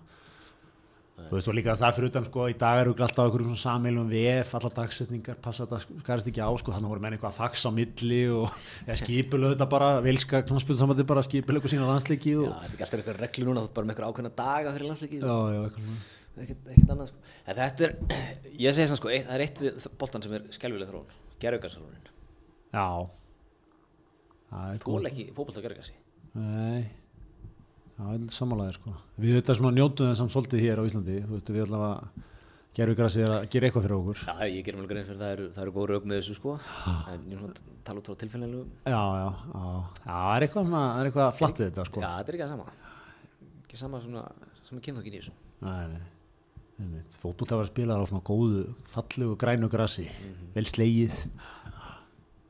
Þú veist og líka þar fyrir utan sko í dag eru alltaf okkur svona sammeilum VF allar dagsetningar, passa þetta skarist ekki á sko. Þannig voru menn eitthvað að fax á milli og eða skipulöðu þetta bara vilska knastbjörnsamandi bara skipulöðu sína landsleiki Já, og þetta er ekki alltaf eitthvað reglu núna, þú ert bara með eitthvað ákveðna daga fyrir landsleiki já, já, eitthvað svona ekkert, annað sko. en þetta er, ég segi svona sko eitt, það er eitt við boltan sem er skelvileg þróun gerðugarsþróunin, já. Það er er ekki fótbolt á gerðugarsi Nei, ég er sammálaðir sko. Við þetta svona njótum þess samt svolítið hér á Íslandi, þú veist, við allavega við græsið að gera eitthvað fyrir okkur. Já, ég gerum alveg grein fyrir það eru, það eru góð rauk með þessu sko. En ég er svona að tala út frá tilfellinu Já, já, já, það er eitthvað, það er eitthvað flatt við þetta sko. Já, þetta er ekki það sama. Ekki sama svona, sem er kynþokkin í þessu. Nei, nei, einmitt, fótboll að spilaðar á svona góðu, fallegu, grænu grassi, vel slegið.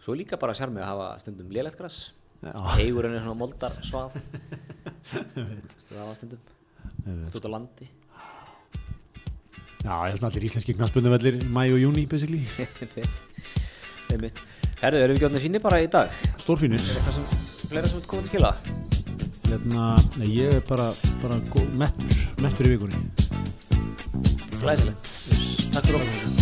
Svo líka bara sjarmi að hafa stundum lélegt gras Já, Eigurinn er svona moldar svað Það var stundum út á landi já, ég er svona allir íslenski knaspunduvellir í mæ og júni, basically. Herðu, erum við ekki átnið fínir bara í dag? Stórfínir. Er eitthvað sem, fleira sem við komum til skila? Hérna, ég er bara, bara mettur, mettur í vikunni. Glæsilegt Takk fyrir okkur